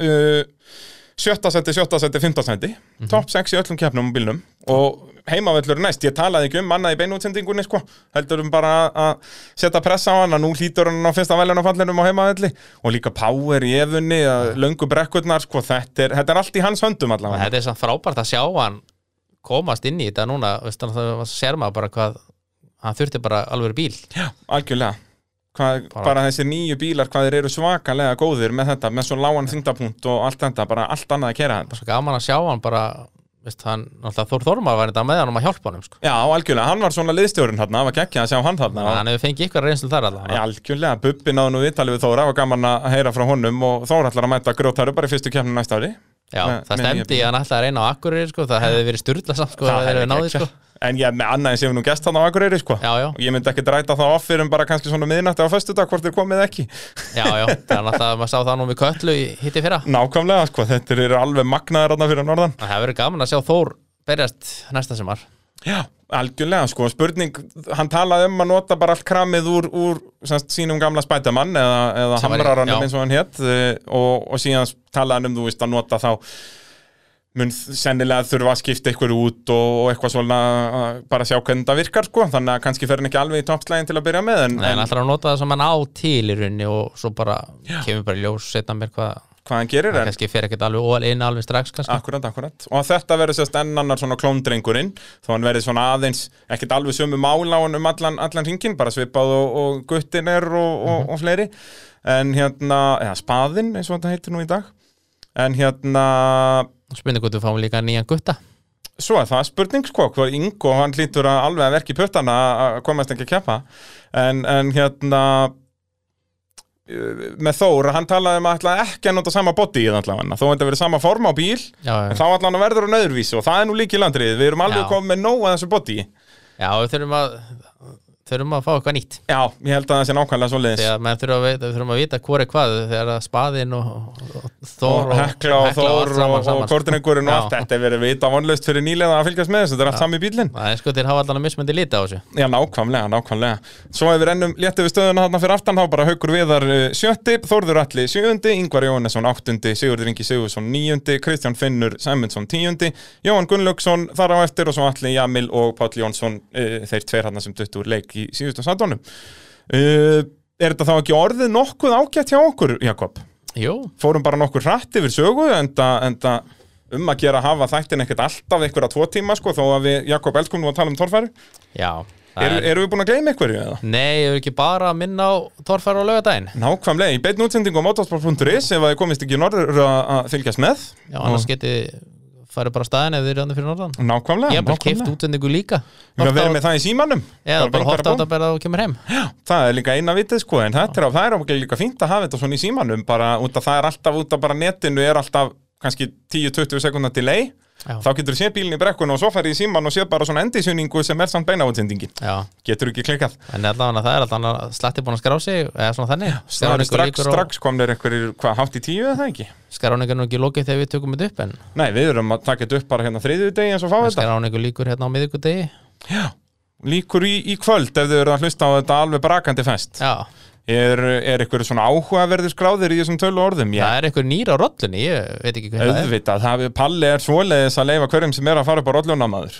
uh, sjötta sæti, sjötta sæti, 15 sæti, topp 6 í öllum keppnum á bílnum og heimavöllur er næst, ég talaði ekki um annað í beinútsendingunni sko, heldur um bara að setja pressa á hann að nú hlýtur hann á fyrsta velunafallinum á heimavelli. Og líka power í efunni, löngu brekkurnar sko, þetta er, þetta er allt í hans höndum allavega. Þetta er samt frábært að sjá hann komast inn í þetta núna. Veist, það sér maður bara hvað hann þurfti bara alveg bíl. Algjörlega. Hvað, bara, Bara- þessir nýju bílar, hvað þeir eru svakalega góðir með þetta, með svo lágan þingdapunkt og allt þetta, bara allt annað að kera þetta. Svo gaman að sjá hann bara veist, hann, náttúrulega Þór Þormar var þetta með hann um að hjálpa hann sko. Já, algjörlega, hann var svona liðstjórinn þarna, það var geggjað að sjá hann þarna. Hann hefur fengið ykkur reynslu þar Já, allavega algjörlega, Bubbi náðu nú viðtalið við Þóra og gaman að heyra frá honum og Þóra ætlar að mæta grótaru bara í fyrstu kemni næsta ári Já, með- það stemdi í að ætlaði að reyna á Akureyri sko. það hefði verið styrla samt sko, Það hefði hefði náði geggjað. sko. En ég með annað en sem nú gest hann á Akureyri sko. Já, já, og ég myndi ekki dræta það off fyrir bara kannski svona miðnætti á föstudag hvort þeir komið ekki já, já <laughs> það er náttúrulega að maður sá það nú við köllu í hitti fyrra Nákvæmlega, sko, þetta eru alveg magnaðir þarna fyrir norðan Það hefur verið gaman að sjá Þór berjast næsta sumar Já, algjörlega, sko, spurning hann talaði um að nota bara allt kramið úr, úr semst, sínum gamla spætamann eða, eða hamraranum já. eins og hann hétt eh, og, og síðan talaði hann um, þú veist, að nota þá mun sennilega þurfa að skipta ykkur út og, og eitthvað svona bara sjá hvernig það virkar, sko, þannig að kannski fer hann ekki alveg í toppslægin til að byrja með en, Nei, en ætlar að nota það sem hann á til í rauninni og svo bara kemur bara ljós setna mér hvað, hvað hann gerir, það kannski fer ekkert alveg all in alveg strax Akkurat, akkurat. Og að þetta verður sérst enn annar svona klóndrengurinn, þó hann verður svona aðeins, ekkert alveg sömu mála um allan, allan ringin, bara svipað og, og guttin er og, og, og fleiri. En hérna, eða spaðinn eins og þetta heitir nú í dag. En hérna, Spurning hvort við fáum líka nýjan gutta svo er það spurning sko, hvað Ingo, hann hlýtur að alveg að verki puttana að komast ekki að keppa. En, en hérna, með Þór, hann talaði um að ætla ekki að nota sama body í það allavega, þó þetta verið sama form á bíl Já, en þá allan að verður á nöðurvísu og það er nú líki landrið, við erum alveg komið með nóg að þessu body. Já, við þurfum að þurfum að fá eitthvað nýtt. Já, ég held að það sé nákvæmlega svo leiðis þegar menn þurfum að, veita, við þurfum að vita hvor er hvað þegar að spaðin og, og, og Þór og Hekla og Þór og. Kortinengurinn og allt þetta er verið vita vonlaust fyrir nýlega að fylgjast með þessu, þetta er allt sami bílinn Það er sko þeir hafa allan að mismöndi lita á þessu. Já, nákvæmlega, nákvæmlega. Svo ef við rennum léttu við stöðuna þarna fyrir aftan þá bara Haukur Viðar uh, sjötti, Þórður Alli sjöundi, Ingvar Jóhannesson áttundi, Sigurður Ingi Sigursson níundi, Kristján Finnur Sæmundsson tíundi, Jóhann Gunnlaugsson þar á eftir og svo Alli Jamil og Páll Jónsson uh, þeir tveir hann sem duttu úr leik í síðustu satónum uh, Er þetta þá ekki orðið nokkuð ágætt hjá okkur, Jakob? Jú, Fórum bara nokkur hratt yfir sögu enda, enda um að gera að hafa þættin ekkert alltaf einhverja tvo tíma sko, þó að við, Jakob Elskum, nú að tala um torfæru já það er, Erum við búin að gleyma einhverju eða? Nei, ég vil ekki bara að minna á Þórfæra á laugardaginn. Nákvæmlega, í beinn útsendingu á motorsport.is ef að þið komist ekki í norður að að fylgjast með. Já, annars geti farið bara staðin ef þið eru andur fyrir norðan? Nákvæmlega, Ég hef bara nákvæmlega. útsendingu líka. Við erum á- verið með það í símanum. Eða bara beint horta á þetta bara að þú kemur heim. Það er líka eina vitið sko En þetta er, á- er ákveð líka fínt að hafa þetta svona í símanum bara út að það er alltaf út að bara netinu er alltaf kannski 10-20 sekundar delay Já. þá getur þú séð bílinn í brekkunu og svo færið í síman og séð bara svona endisynningu sem er samt beinaútsendingin Já, getur ekki klikkað. En allavega það er alltaf slatti búin að skrá sig eða svona þannig. Strax, á- strax komnir einhverjir, hvað, hátt í tíu eða það ekki? Skráningu er ekki lokið þegar við tökum þetta upp en Nei, við erum að taka þetta upp bara hérna þriðju degi eins og fá þetta. skráningu líkur hérna á miðvikudegi. Líkur í, í kvöld ef þið eru að hlusta á þetta alveg brakandi fest. Já, Er, er eitthvað svona áhugaverður skráðir í þessum tölu orðum? það er eitthvað nýr á rollunni, ég veit ekki hvað það er auðvitað, það, Palli er svoleiðis að leifa hverjum sem er að fara upp á rollunamaður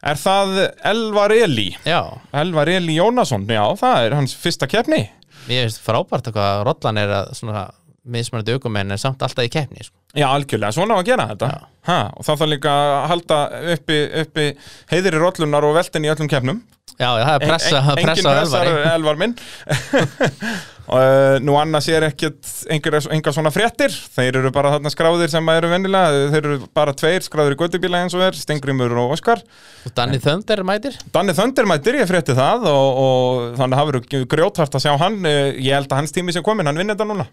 Er það Elvar Eli? Já, Elvar Eli Jónasson, já, það er hans fyrsta keppni mér finnst frábært að hvað rollan er að svona mismunandi aukumenn er samt alltaf í keppni sko. Já, algjörlega, svona á að gera þetta Já. Ha, Og það þarf líka að halda uppi, uppi heiðir í rollunar og veltin í öllum keppnum. Já, það er pressa, En- en- pressa engin pressar elvari. <laughs> Elvar minn. <laughs> Og uh, nú annars er ekkert engar, svona fréttir. Þeir eru bara þarna skráðir sem eru vennilega þeir eru bara tveir skráðir í göttubíla eins og er Stengrimur og Óskar. Og Danny Thunder mætir? Danni Þöndir mættir, ég frétti það og, og þannig verður grjóthart að sjá hann. Eh, ég held að hans tími sem komin, hann vinnir þetta núna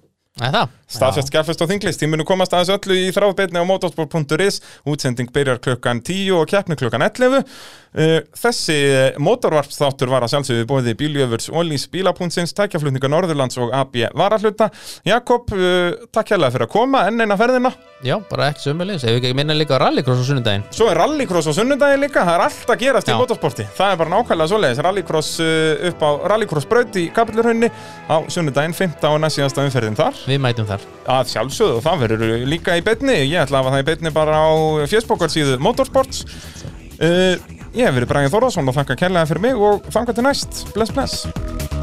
staðfest skjálfest á þinglist, tíminu komast aðeins öllu í þráðbeitni á motorsport.is útsending byrjar klukkan 10 og keppni klukkan 11 Uh, þessi motorvarpsþáttur var að sjálfsögðu bóði Bíljöfurs, Ólís, Bílapuntsins, Tækjaflutninga Norðurlands og AB Varahluta. Jakob, uh, takk hérlega fyrir að koma. Enn eina ferðina. Já, bara ekki sömulegis Ef við ekki minna líka rallycross á sunnudaginn? Svo er rallycross á sunnudagi líka, það er allt að gerast í Já. motorsporti. Það er bara nákvæmlega svoleiðis, rallycross upp á rallycross braut í Kapillurhraunni á sunnudaginn 15 og næstíðasta umferðin þar. Við mætum þar. Að sjálfsögðu það verður líka í betni ég ætla að hafa það í betni bara á fjöspókarsíðu Motorsports. Uh, ég hef verið Bræði Þórðarsson og þakka kærlega fyrir mig og þanga til næst. Bless bless